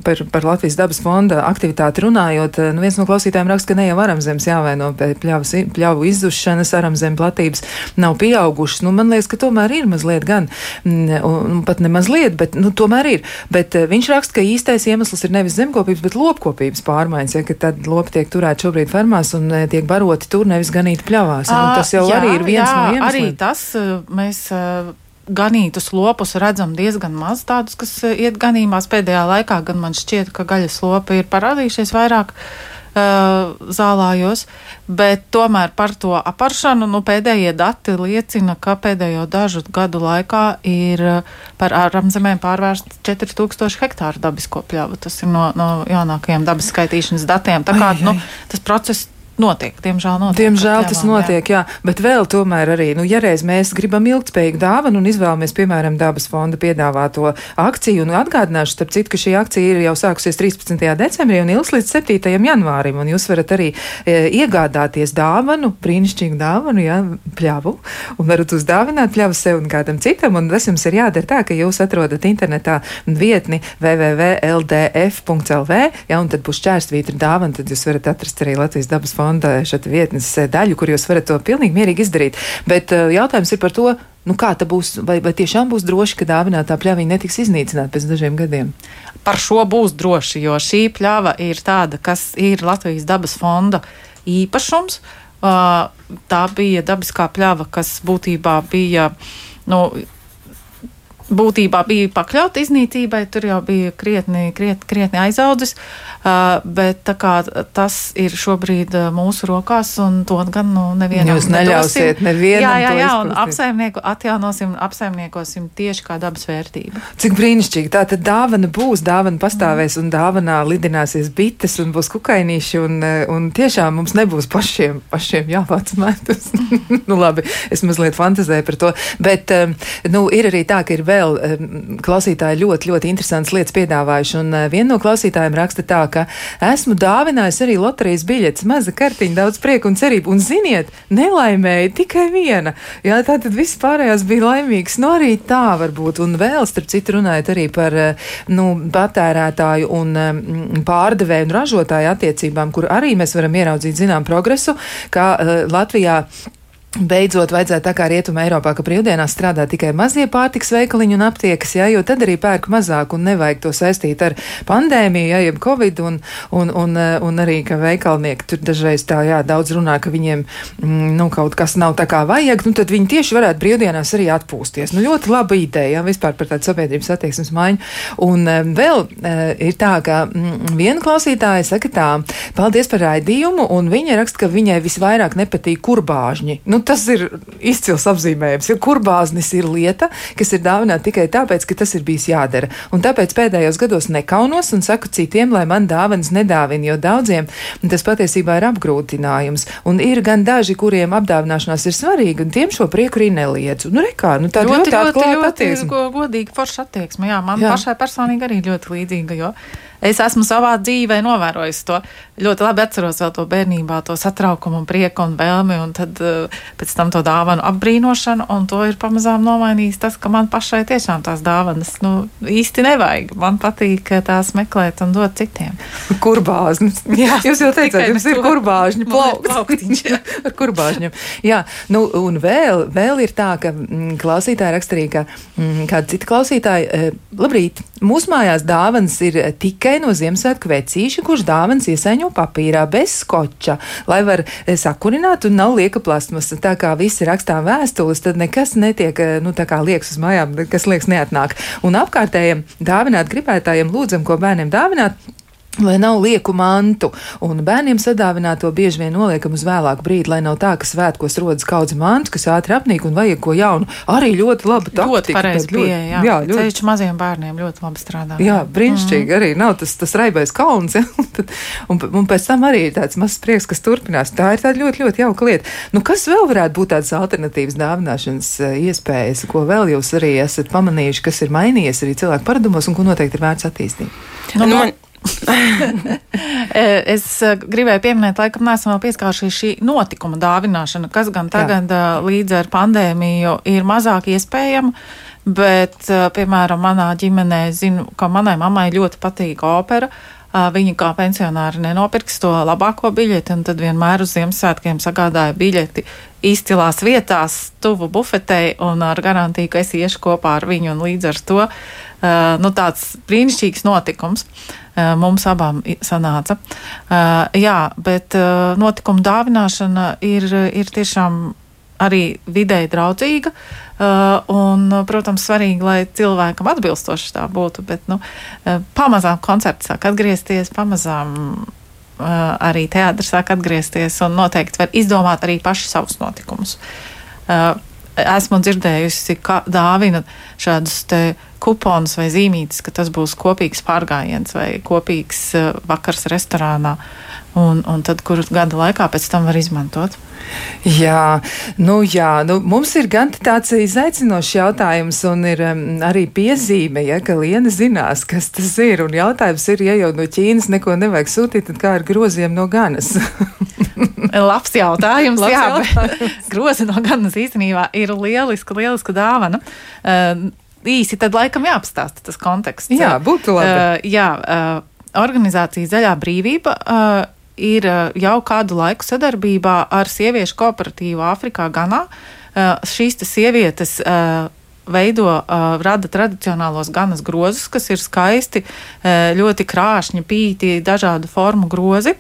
par, par Latvijas dabas fonda aktivitāti runājot, nu, viens no klausītājiem raksta, ka ne jau aramzemes jāvaino pēc pļavas, pļavu izzušanas, aramzem platības nav pieaugušas. Nu, man liekas, ka tomēr ir mazliet gan, un pat ne mazliet, bet nu, tomēr ir. Bet viņš raksta, ka īstais iemesls ir nevis zemkopības, bet lopkopības pārmaiņas, ja, ka tad lopi tiek turēti šobrīd fermās un tiek baroti tur, nevis ganīti pļavās. Ja, tas jau jā. arī ir viens jā, no iemesliem. Arī tas eh, mēs eh, ganītus lopus redzam diezgan maz tādus, kas eh, iet ganībās pēdējā laikā, gan man šķiet, ka gaļas lopi ir parādījušies vairāk uh, zālājos, bet tomēr par to aparšanu nu, pēdējie dati liecina, ka pēdējo dažu gadu laikā ir par ārzemēm pārvērsts 4000 hektāru dabisko pļavu. Tas ir no, no jaunākajiem dabas skaitīšanas datiem. Tā kā ai, ai. Nu, tas process Notiek, diemžēl, notiek, diemžēl tas notiek, jā. jā. Bet vēl tomēr arī, nu, ja reiz mēs gribam ilgspējīgu dāvanu un izvēlamies, piemēram, dabas fonda piedāvāto akciju, un atgādināšu, starp citu, ka šī akcija ir jau sākusies 13. decembrī un ilgs līdz 7. janvārim, un jūs varat arī e, iegādāties dāvanu, brīnišķīgu dāvanu, jā, pļavu, un varat uzdāvināt pļavu sev un kādam citam, un tas jums ir jādara tā, ka jūs atrodat internetā vietni www.ldf.lv, jā, un tad būs čērstvītra dāvana, tad jūs varat atrast arī Latvijas dabas fonda fonda vietnes daļu, kur jūs varat to pilnīgi mierīgi izdarīt. Bet uh, jautājums ir par to, nu kā tā būs, vai, vai tiešām būs droši, ka dāvinātā pļaviņa netiks iznīcināta pēc dažiem gadiem? Par šo būs droši, jo šī pļava ir tāda, kas ir Latvijas dabas fonda īpašums. Uh, tā bija dabiskā pļava, kas būtībā bija nu, būtībā bija pakļauta iznīcībai, tur jau bija krietni, krietni, krietni aizaudzis, bet kā, tas ir šobrīd mūsu rokās, un to gan nu, nevienam Jūs neļausiet nedosim. nevienam. Jā, jā, jā, un apsaimnieku, atjaunosim, apsaimniekosim tieši kā dabas vērtību. Cik brīnišķīgi, tā tad dāvana būs, dāvana pastāvēs, un dāvanā lidināsies bites, un būs kukainīši, un, un tiešām mums nebūs pašiem, pašiem jāvāc metus. nu labi, es mazliet fantazēju par to, bet, nu, ir arī tā, ka ir vēl vēl klausītāji ļoti, ļoti interesantas lietas piedāvājuši. Un eh, viena no klausītājiem raksta tā, ka esmu dāvinājis arī loterijas biļetes, maza kartiņa, daudz prieku un cerību. Un ziniet, nelaimēja tikai viena. Jā, tā tad viss pārējās bija laimīgs. Nu, arī tā var būt. Un vēl, starp citu, runājot arī par eh, nu, patērētāju un pārdevēju un ražotāju attiecībām, kur arī mēs varam ieraudzīt zinām progresu, kā uh, Latvijā Beidzot, vajadzētu tā kā Rietuma Eiropā, ka brīvdienās strādā tikai mazie pārtiks veikaliņi un aptiekas, jā, jo tad arī pērk mazāk un nevajag to saistīt ar pandēmiju, jā, jeb covid, un, un, un, un arī, ka veikalnieki tur dažreiz tā, jā, daudz runā, ka viņiem, mm, nu, kaut kas nav tā kā vajag, nu, tad viņi tieši varētu brīvdienās arī atpūsties. Nu, ļoti laba ideja, jā, vispār par tādu sabiedrības attieksmes maiņu. Un um, vēl uh, ir tā, ka mm, viena klausītāja saka tā, paldies par raidījumu, un viņa raksta, ka viņai visvairāk nepatīk kurbāžņi. Nu, tas ir izcils apzīmējums. Jo kurbāznis ir lieta, kas ir dāvināta tikai tāpēc, ka tas ir bijis jādara. Un tāpēc pēdējos gados nekaunos un saku citiem, lai man dāvanas nedāvina, jo daudziem tas patiesībā ir apgrūtinājums. Un ir gan daži, kuriem apdāvināšanās ir svarīga, un tiem šo prieku arī neliedzu. Nu, rekā, nu tā ļoti, ļoti, ļoti, ļoti attieksme. godīga forša attieksme. Jā, man jā. pašai personīgi arī ļoti līdzīga, jo es esmu savā dzīvē novērojis to. Ļoti labi atceros vēl to bērnībā, to satraukumu, un prieku un vēlmi, un tad uh, pēc tam to dāvanu apbrīnošanu, un to ir pamazām nomainījis tas, ka man pašai tiešām tās dāvanas nu, īsti nevajag. Man patīk eh, tās meklēt un dot citiem. Kurbāznis. Jā, jūs jau teicāt, jums ir kurbāžņi plauktiņš. Ar kurbāžņiem. Jā, nu, un vēl, vēl ir tā, ka mm, klausītāji raksturīja, ka mm, kāda cita klausītāja, e, labrīt, mūsu mājās dāvanas ir tikai no Ziemassvētku vecīša, kurš dāvanas iesaņo papīrā bez skoča, lai var e, sakurināt un nav lieka plasmas. Tā kā visi rakstām vēstules, tad nekas netiek, e, nu, tā kā liekas uz mājām, kas liekas neatnāk. Un apkārtējiem dāvināt gribētājiem lūdzam, ko bērniem dāvināt Lai nav lieku mantu, un bērniem sadāvināto bieži vien noliekam uz vēlāku brīdi, lai nav tā, ka svētkos rodas kaudze mantu, kas ātri apnīk un vajag ko jaunu. Arī ļoti labi taktika. Ļoti pareizi pieeja, jā. jā ļoti. Ceļš maziem bērniem ļoti labi strādā. Jā, brīnišķīgi mm. arī nav tas, tas raibais kauns, ja? un, un pēc tam arī ir tāds mazs prieks, kas turpinās. Tā ir tāda ļoti, ļoti jauka lieta. Nu, kas vēl varētu būt tādas alternatīvas dāvināšanas eh, iespējas, ko vēl jūs arī esat pamanījuši, kas ir mainījies arī cilvēku paradumos un ko noteikti ir vērts attīstīt? Nu, nu, man, es gribēju pieminēt, laikam, neesam vēl pieskārušies šī notikuma dāvināšana, kas gan tagad Jā. līdz ar pandēmiju ir mazāk iespējama. Bet, piemēram, manā ģimenē zinu, ka manai mammai ļoti patīk opera. Viņa kā pensionāri nenopirks to labāko biļeti, un tad vienmēr uz Ziemassvētkiem sagādāja biļeti izcilās vietās, tuvu bufetei, un ar garantiju, ka es iešu kopā ar viņu, un līdz ar to nu, tāds brīnišķīgs notikums. Mums abām sanāca. Jā, bet notikuma dāvināšana ir, ir tiešām arī videi draudzīga. Un, protams, svarīgi, lai cilvēkam atbilstoši tā būtu. Bet nu, pamazām koncerts sāk atgriezties, pamazām arī teātris sāk atgriezties un noteikti var izdomāt arī paši savus notikumus. Esmu dzirdējusi, ka dāvina šādus kuponus vai zīmītes, ka tas būs kopīgs pārgājiens vai kopīgs vakars restorānā. Un, un tad, kur gada laikā pēc tam var izmantot. Jā, nu jā, nu mums ir gan tāds izaicinošs jautājums, un ir um, arī piezīme, ja, ka Liena zinās, kas tas ir. Un jautājums ir, ja jau no Ķīnas neko nevajag sūtīt, tad kā ar groziem no ganas? Labs jautājums. Labs jā, jautājums. grozi no ganas īstenībā ir lieliska, lieliska dāvana. Uh, īsi tad laikam jāapstāsta tas konteksts. Jā, būtu labi. Uh, jā, uh, organizācija Zaļā brīvība. Uh, ir eh, jau kādu laiku sadarbībā ar sieviešu kooperatīvu Āfrikā, Ganā. Eh, šīs sievietes eh, veido, rada tradicionālos ganas grozus, kas ir skaisti, ļoti krāšņi, pīti, dažādu formu grozi.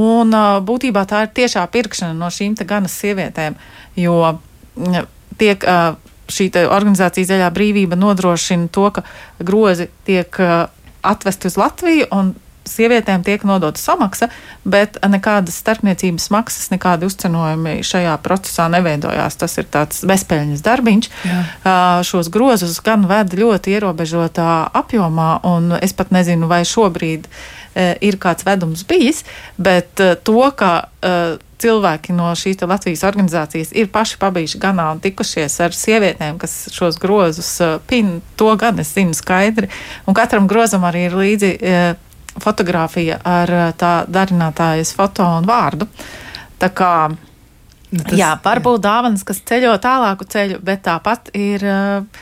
Un būtībā tā ir tiešā pirkšana no šīm ganas sievietēm, jo mm, tiek šī organizācija Zaļā brīvība nodrošina to, ka grozi tiek atvesti uz Latviju un sievietēm tiek nodota samaksa, bet nekādas starpniecības maksas, nekādi uzcenojumi šajā procesā neveidojās. Tas ir tāds bezpēļņas darbiņš. Jā. Šos grozus gan ved ļoti ierobežotā apjomā, un es pat nezinu, vai šobrīd ir kāds vedums bijis, bet to, ka cilvēki no šīs Latvijas organizācijas ir paši pabijuši ganā un tikušies ar sievietēm, kas šos grozus pin, to gan es zinu skaidri. Un katram grozam arī ir līdzi fotografija ar eh, tā darinātājas foto un vārdu. Tā kā nu, Tas, jā, varbūt jā. dāvanas, kas ceļo tālāku ceļu, bet tāpat ir uh,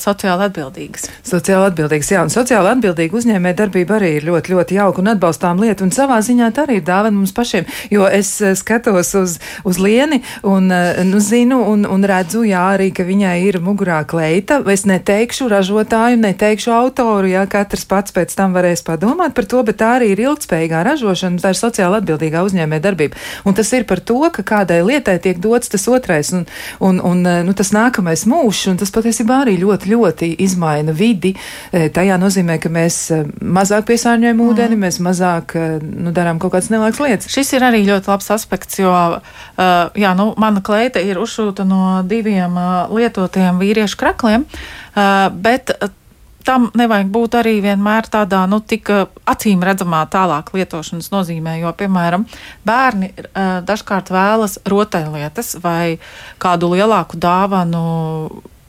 sociāli atbildīgas. Sociāli atbildīgas, jā, un sociāli atbildīga uzņēmē darbība arī ir ļoti, ļoti jauka un atbalstām lieta, un savā ziņā tā arī ir dāvana mums pašiem, jo es eh, skatos uz, uz Lieni un, eh, nu, zinu un, un redzu, jā, arī, ka viņai ir mugurā kleita. Es neteikšu ražotāju, neteikšu autoru, jā, katrs pats pēc tam varēs padomāt par to, bet tā arī ir ilgspējīgā ražošana, tā ir sociāli atbildīgā uzņēmē darbība. Un tas ir par to, ka kādai lietai tiek dots tas otrais un, un, un nu, tas nākamais mūžs, un tas patiesībā arī ļoti, ļoti izmaina vidi. E, tajā nozīmē, ka mēs e, mazāk piesārņojam mm. ūdeni, mēs mazāk e, nu, darām kaut kādas nelaikas lietas. Šis ir arī ļoti labs aspekts, jo jā, nu, mana kleita ir uzšūta no diviem lietotiem vīriešu krakliem, bet tam nevajag būt arī vienmēr tādā, nu, tik acīm redzamā tālāk lietošanas nozīmē, jo, piemēram, bērni dažkārt vēlas rotaļlietas vai kādu lielāku dāvanu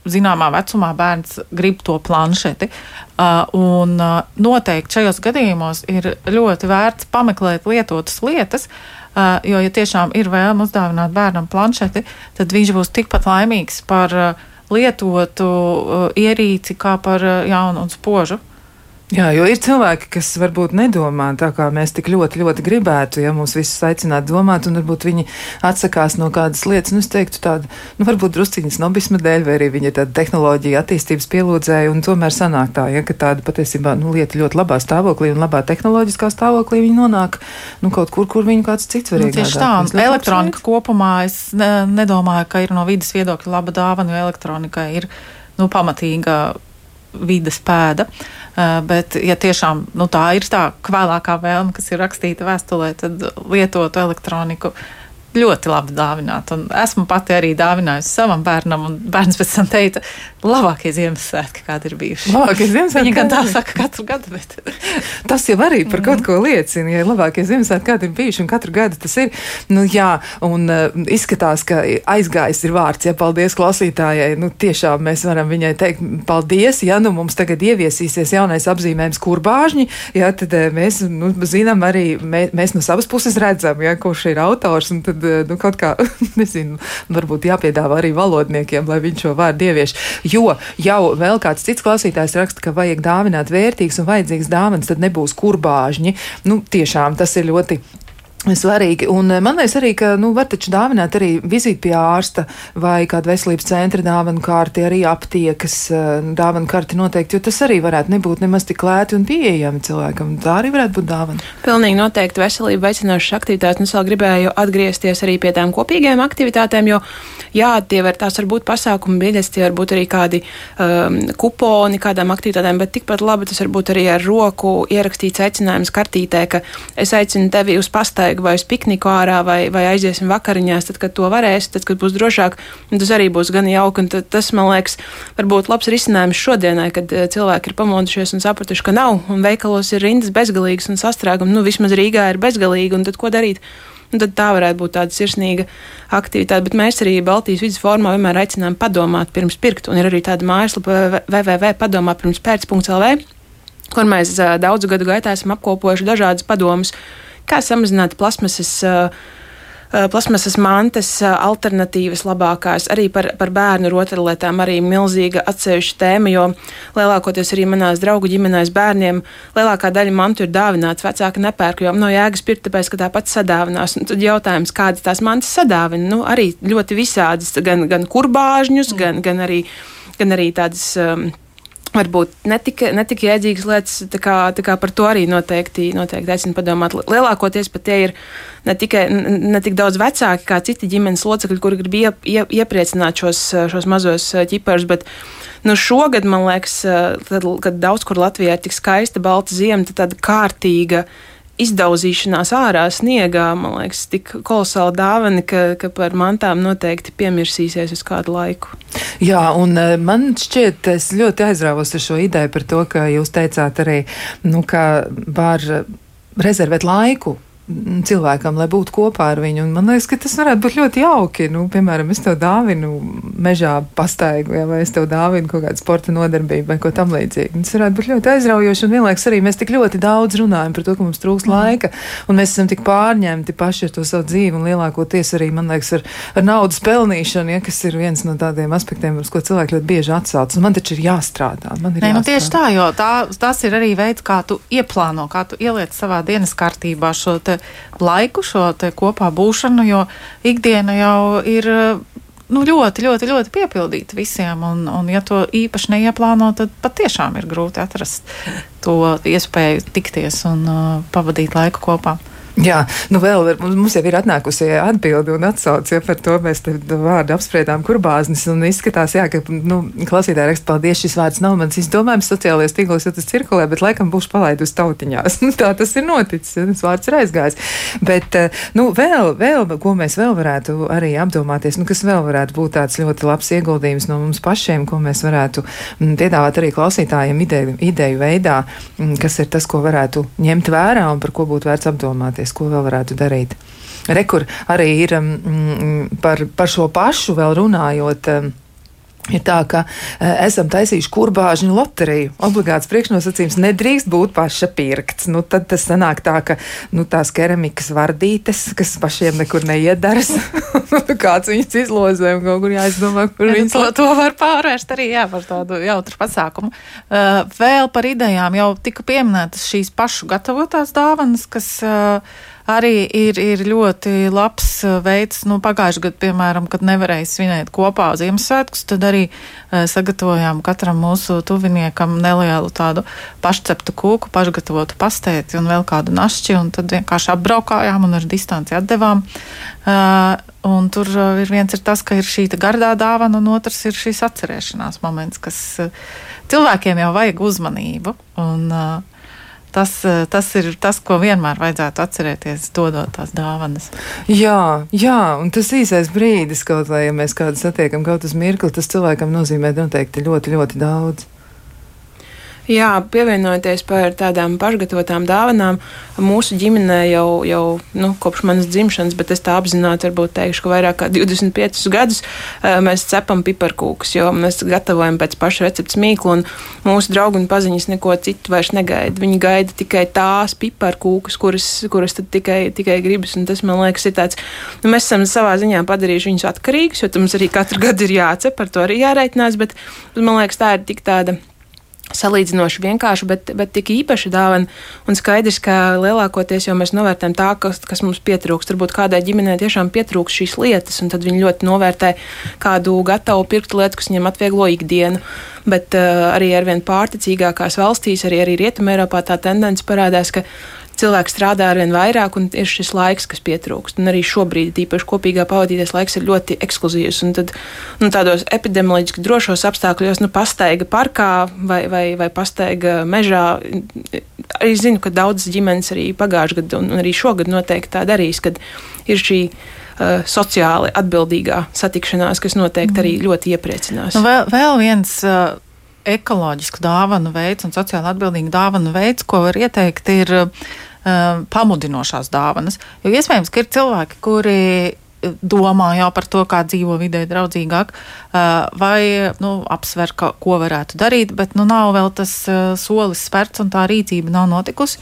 zināmā vecumā bērns grib to planšeti. Uh, un uh, noteikti šajos gadījumos ir ļoti vērts pameklēt lietotas lietas. Uh, jo, ja tiešām ir vēlme uzdāvināt bērnam planšeti, tad viņš būs tikpat laimīgs par uh, lietotu uh, ierīci kā par uh, jaunu un spožu. Jā, jo ir cilvēki, kas varbūt nedomā tā, kā mēs tik ļoti, ļoti gribētu, ja mūs visus aicinātu domāt, un varbūt viņi atsakās no kādas lietas, nu, es teiktu tādu, nu, varbūt drusciņas nobisma dēļ, vai arī viņi ir tāda tehnoloģija attīstības pielūdzēja, un tomēr sanāk tā, ja, ka tāda patiesībā, nu, lieta ļoti labā stāvoklī un labā tehnoloģiskā stāvoklī viņi nonāk, nu, kaut kur, kur viņu kāds cits var iegādāt. Nu, tieši tā, elektronika kopumā es ne, nedomāju, ka ir no vidas viedokļa laba dāvana, jo elektronika ir, nu, pamatīga vidas pēda. Uh, bet, ja tiešām nu, tā ir tā vēlākā vēlme, kas ir rakstīta vēstulē, tad lietotu elektroniku ļoti labi dāvināt. Un esmu pati arī dāvinājusi savam bērnam, un bērns pēc tam teica, labākie Ziemassvētki, kādi ir bijuši. Labākie Ziemassvētki. Viņa gan tā saka katru gadu, bet. tas jau arī par kaut ko liecina, ja labākie Ziemassvētki kādi ir bijuši, un katru gadu tas ir. Nu, jā, un uh, izskatās, ka aizgājis ir vārds, ja paldies klausītājai. Nu, tiešām mēs varam viņai teikt paldies, ja nu mums tagad ieviesīsies jaunais apzīmējums kurbāžņi, ja tad uh, mēs nu, zinām arī, mē, mēs no savas puses redzam, ja kurš ir autors, un tad nu, kaut kā, nezinu, varbūt jāpiedāvā arī valodniekiem, lai viņš šo vārdu ievieš. Jo jau vēl kāds cits klausītājs raksta, ka vajag dāvināt vērtīgas un vajadzīgas dāvanas, tad nebūs kurbāžņi. Nu, tiešām tas ir ļoti Svarīgi. Un eh, man liekas arī, ka, nu, var taču dāvināt arī vizīti pie ārsta vai kādu veselības centra dāvanu kārti, arī aptiekas eh, dāvanu karti noteikti, jo tas arī varētu nebūt nemaz tik lēti un pieejami cilvēkam. Tā arī varētu būt dāvana. Pilnīgi noteikti veselību veicinošas aktivitātes, un es vēl gribēju atgriezties arī pie tām kopīgajām aktivitātēm, jo, jā, tie var tās var būt pasākumi biļetes, tie var būt arī kādi um, kuponi kādām aktivitātēm, bet tikpat labi tas var būt arī ar roku ierakstīts aicinājums kartītē, ka es aicinu tevi uz pastaigu vajag vai uz pikniku ārā, vai, vai aiziesim vakariņās, tad, kad to varēs, tad, kad būs drošāk, tas arī būs gan jauki. Tas, man liekas, varbūt labs risinājums šodienai, kad eh, cilvēki ir pamodušies un sapratuši, ka nav, un veikalos ir rindas bezgalīgas un sastrēgumi. Nu, vismaz Rīgā ir bezgalīgi, un tad ko darīt? Un tad tā varētu būt tāda sirsnīga aktivitāte. Bet mēs arī Baltijas vidus formā vienmēr aicinām padomāt pirms pirkt. Un ir arī tāda mājaslapa www.padomā pirms pēc.lv, kur mēs daudzu gadu gaitā esam apkopojuši dažādas padomus kā samazināt plasmasas. Uh, plasmasas mantas alternatīvas labākās, arī par, par bērnu rotaļlietām, arī milzīga atsevišķa tēma, jo lielākoties arī manās draugu ģimenēs bērniem lielākā daļa mantu ir dāvināts, vecāki nepērk, jo nav no jēgas pirkt, tāpēc, ka tāpat sadāvinās. Un tad jautājums, kādas tās mantas sadāvina, nu, arī ļoti visādas, gan, gan kurbāžņus, mm. gan, gan, arī, gan arī tādas. Um, varbūt netika, netika jēdzīgas lietas, tā kā, tā kā par to arī noteikti, noteikti aicinu padomāt. Lielākoties pat tie ir ne tikai ne tik daudz vecāki kā citi ģimenes locekļi, kuri grib ie, ie, iepriecināt šos, šos mazos ķiparus, bet nu, šogad, man liekas, tad, kad daudz kur Latvijā ir tik skaista balta ziema, tad tāda kārtīga izdauzīšanās ārā sniegā, man liekas, tik kolosāla dāvana, ka, ka par mantām noteikti piemirsīsies uz kādu laiku. Jā, un eh, man šķiet, es ļoti aizrāvos ar šo ideju par to, ka jūs teicāt arī, nu, ka var rezervēt laiku cilvēkam, lai būtu kopā ar viņu. Un man liekas, ka tas varētu būt ļoti jauki. Nu, piemēram, es tev dāvinu mežā pastaigu, ja, vai es tev dāvinu kaut kādu sporta nodarbību vai ko tamlīdzīgu. Tas varētu būt ļoti aizraujoši. Un vienlaikus arī mēs tik ļoti daudz runājam par to, ka mums trūks mm. laika, un mēs esam tik pārņemti paši ar to savu dzīvi, un lielākoties arī, man liekas, ar, ar naudas pelnīšanu, ja, kas ir viens no tādiem aspektiem, uz ko cilvēki ļoti bieži atsaucas. Man taču ir jāstrādā. Man ir Nē, jāstrādā. nu tieši tā, jo tā, tas ir arī veids, kā tu ieplāno, kā tu ieliec savā dienas kārtībā šo te laiku, šo kopā būšanu, jo ikdiena jau ir nu, ļoti, ļoti, ļoti piepildīta visiem. Un, un, ja to īpaši neieplāno, tad patiešām ir grūti atrast to iespēju tikties un uh, pavadīt laiku kopā. Jā, nu vēl mums jau ir atnākusi atbildi un atsauce ja, par to. Mēs te vārdu apspriedām kurbāznis un izskatās, jā, ka, nu, klausītāji raksta, paldies, šis vārds nav mans izdomājums sociālajos tīklos, jo tas cirkulē, bet laikam būšu palaidus tautiņās. Nu, tā tas ir noticis, tas vārds ir aizgājis. Bet, eh, nu, vēl, vēl, ko mēs vēl varētu arī apdomāties, nu, kas vēl varētu būt tāds ļoti labs ieguldījums no mums pašiem, ko mēs varētu mm, piedāvāt arī klausītājiem ideju, ideju veidā, mm, kas ir tas, ko varētu ņemt vērā un par ko būtu vērts apdomāties iedomāties, ko vēl varētu darīt. Rekur arī ir mm, par, par šo pašu vēl runājot. Um, Ir tā, ka e, esam taisījuši kurbāžņu loteriju. Obligāts priekšnosacījums nedrīkst būt paša pirkts. Nu, tad tas sanāk tā, ka nu, tās keramikas vardītes, kas pašiem nekur neiedaras, kāds viņas izlozē un kaut kur jāizdomā, kur ja, viņas to, to var pārvērst arī jā, par tādu jautru pasākumu. Uh, vēl par idejām jau tika pieminētas šīs pašu gatavotās dāvanas, kas uh, arī ir, ir ļoti labs uh, veids. Nu, Pagājušajā gadā, piemēram, kad nevarēja svinēt kopā Ziemassvētkus, tad arī uh, sagatavojām katram mūsu tuviniekam nelielu tādu pašceptu kūku, pašgatavotu pastēti un vēl kādu našķi, un tad vienkārši apbraukājām un ar distanci atdevām. Uh, un tur uh, ir viens ir tas, ka ir šī gardā dāvana, un otrs ir šīs atcerēšanās moments, kas uh, cilvēkiem jau vajag uzmanību. Un, uh, tas, tas ir tas, ko vienmēr vajadzētu atcerēties, dodot tās dāvanas. Jā, jā, un tas īsais brīdis, kaut vai ja mēs kādu satiekam kaut uz mirkli, tas cilvēkam nozīmē noteikti ļoti, ļoti daudz. Jā, pievienojoties par tādām pašgatavotām dāvanām, mūsu ģimenē jau, jau nu, kopš manas dzimšanas, bet es tā apzināti varbūt teikšu, ka vairāk kā 25 gadus mēs cepam piparkūkus, jo mēs gatavojam pēc paša receptes mīklu, un mūsu draugi un paziņas neko citu vairs negaida. Viņi gaida tikai tās piparkūkus, kuras, kuras tad tikai, tikai gribas, un tas, man liekas, ir tāds, nu, mēs esam savā ziņā padarījuši viņus atkarīgus, jo mums arī katru gadu ir jācep, par to arī jārēķinās, bet man liekas, tā ir tik tāda salīdzinoši vienkārši, bet, bet tik īpaši dāvana. Un skaidrs, ka lielākoties jau mēs novērtējam tā, kas, kas mums pietrūkst. Varbūt kādai ģimenei tiešām pietrūkst šīs lietas, un tad viņi ļoti novērtē kādu gatavu pirkt lietu, kas viņiem atvieglo ikdienu. Bet uh, arī arvien pārticīgākās valstīs, arī, arī Rietumē Eiropā tā tendence parādās, ka cilvēks strādā ar vien vairāk, un ir šis laiks, kas pietrūkst. Un arī šobrīd, īpaši kopīgā pavadītais laiks, ir ļoti ekskluzīvs. Un tad nu, tādos epidemioloģiski drošos apstākļos, nu, pastaiga parkā vai, vai, vai pastaiga mežā. Arī zinu, ka daudzas ģimenes arī pagājušajā gadā, un arī šogad noteikti tā darīs, kad ir šī uh, sociāli atbildīgā satikšanās, kas noteikti arī mm. ļoti iepriecinās. Nu, vēl, vēl viens. Uh ekoloģisku dāvanu veids un sociāli atbildīgu dāvanu veids, ko var ieteikt, ir uh, pamudinošās dāvanas. Jo iespējams, ka ir cilvēki, kuri domā jau par to, kā dzīvo vidē draudzīgāk, vai nu, apsver, ka, ko varētu darīt, bet nu, nav vēl tas solis spērts un tā rīcība nav notikusi.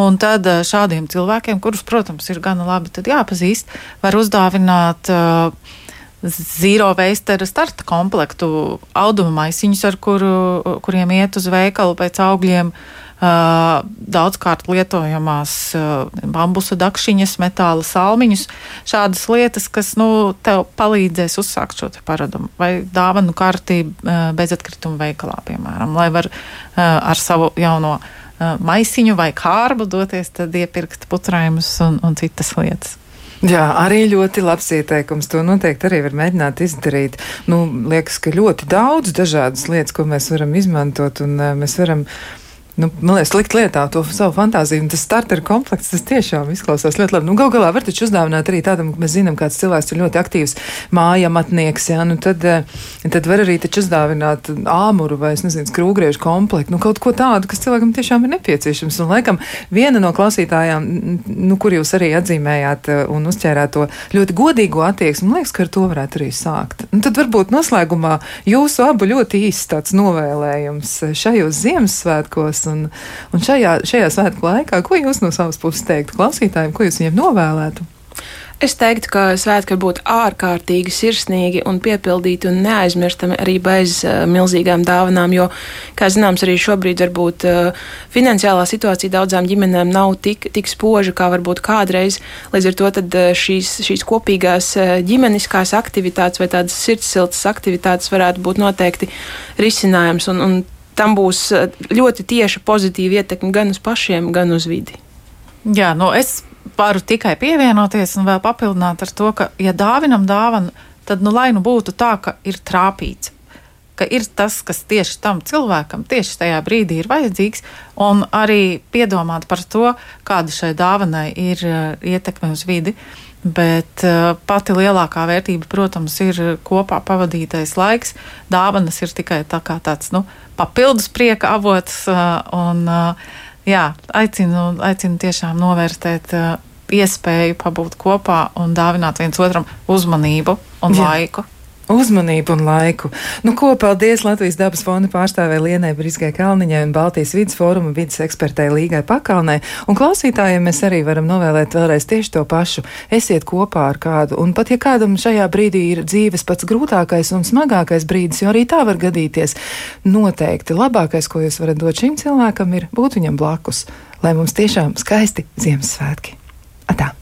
Un tad šādiem cilvēkiem, kurus, protams, ir gana labi jāpazīst, var uzdāvināt uh, zīro veistera starta komplektu, auduma maisiņus, ar kuru, kuriem iet uz veikalu pēc augļiem. Uh, daudzkārt lietojamās uh, bambusa dakšiņas, metāla salmiņus, šādas lietas, kas nu, tev palīdzēs uzsākt šo paradumu. Vai dāvanu karti uh, bezatkrituma veikalā, piemēram, lai var ar savu jauno maisiņu vai kārbu doties, tad iepirkt putrājumus un, un citas lietas. Jā, arī ļoti labs ieteikums. To noteikti arī var mēģināt izdarīt. Nu, liekas, ka ļoti daudz dažādas lietas, ko mēs varam izmantot, un uh, mēs varam nu, man liekas, likt lietā to savu fantāziju. Un tas starter komplekts, tas tiešām izklausās ļoti labi. Nu, Galu galā var taču uzdāvināt arī tādam, ka mēs zinām, kāds cilvēks ir ļoti aktīvs mājamatnieks, jā, nu tad, eh, tad var arī taču uzdāvināt āmuru vai, es nezinu, skrūgriežu komplektu, nu kaut ko tādu, kas cilvēkam tiešām ir nepieciešams. Un laikam viena no klausītājām, nu, kur jūs arī atzīmējāt eh, un uzķērāt to ļoti godīgo attieksmi, man liekas, ka ar to varētu arī sākt. Un tad varbūt noslēgumā jūsu abu ļoti īsts tāds novēlējums šajos Ziemassvētkos un, un šajā, šajā svētku laikā, ko jūs no savas puses teiktu klausītājiem, ko jūs viņiem novēlētu? Es teiktu, ka svētki var būt ārkārtīgi sirsnīgi un piepildīti un neaizmirstami arī bez uh, milzīgām dāvanām, jo, kā zināms, arī šobrīd varbūt uh, finansiālā situācija daudzām ģimenēm nav tik, tik spoža, kā varbūt kādreiz. Līdz ar to tad, uh, šīs, šīs kopīgās uh, ģimeniskās aktivitātes vai tādas sirdsiltas aktivitātes varētu būt noteikti risinājums. Un, un tam būs eh, ļoti tieša pozitīva ietekme gan uz pašiem, gan uz vidi. Jā, nu es varu tikai pievienoties un vēl papildināt ar to, ka, ja dāvinam dāvanu, tad nu lai nu būtu tā, ka ir trāpīts. Ka ir tas, kas tieši tam cilvēkam tieši tajā brīdī ir vajadzīgs, un arī piedomāt par to, kāda šai dāvanai ir uh, ietekme uz vidi. Uh, Bet uh, pati lielākā vērtība, protams, ir kopā pavadītais laiks. Dāvanas ir tikai tā tāds nu, papildus prieka avots. Uh, un, uh, jā, aicinu, aicinu tiešām novērtēt uh, iespēju pabūt kopā un dāvināt viens otram uzmanību un jā. laiku uzmanību un laiku. Nu, ko paldies Latvijas dabas fonda pārstāvē Lienai Briskai Kalniņai un Baltijas vidas fóruma vidas ekspertei Līgai Pakalnai. Un klausītājiem mēs arī varam novēlēt vēlreiz tieši to pašu. Esiet kopā ar kādu. Un pat ja kādam šajā brīdī ir dzīves pats grūtākais un smagākais brīdis, jo arī tā var gadīties, noteikti labākais, ko jūs varat dot šim cilvēkam, ir būt viņam blakus, lai mums tiešām skaisti Ziemassvētki. Atā!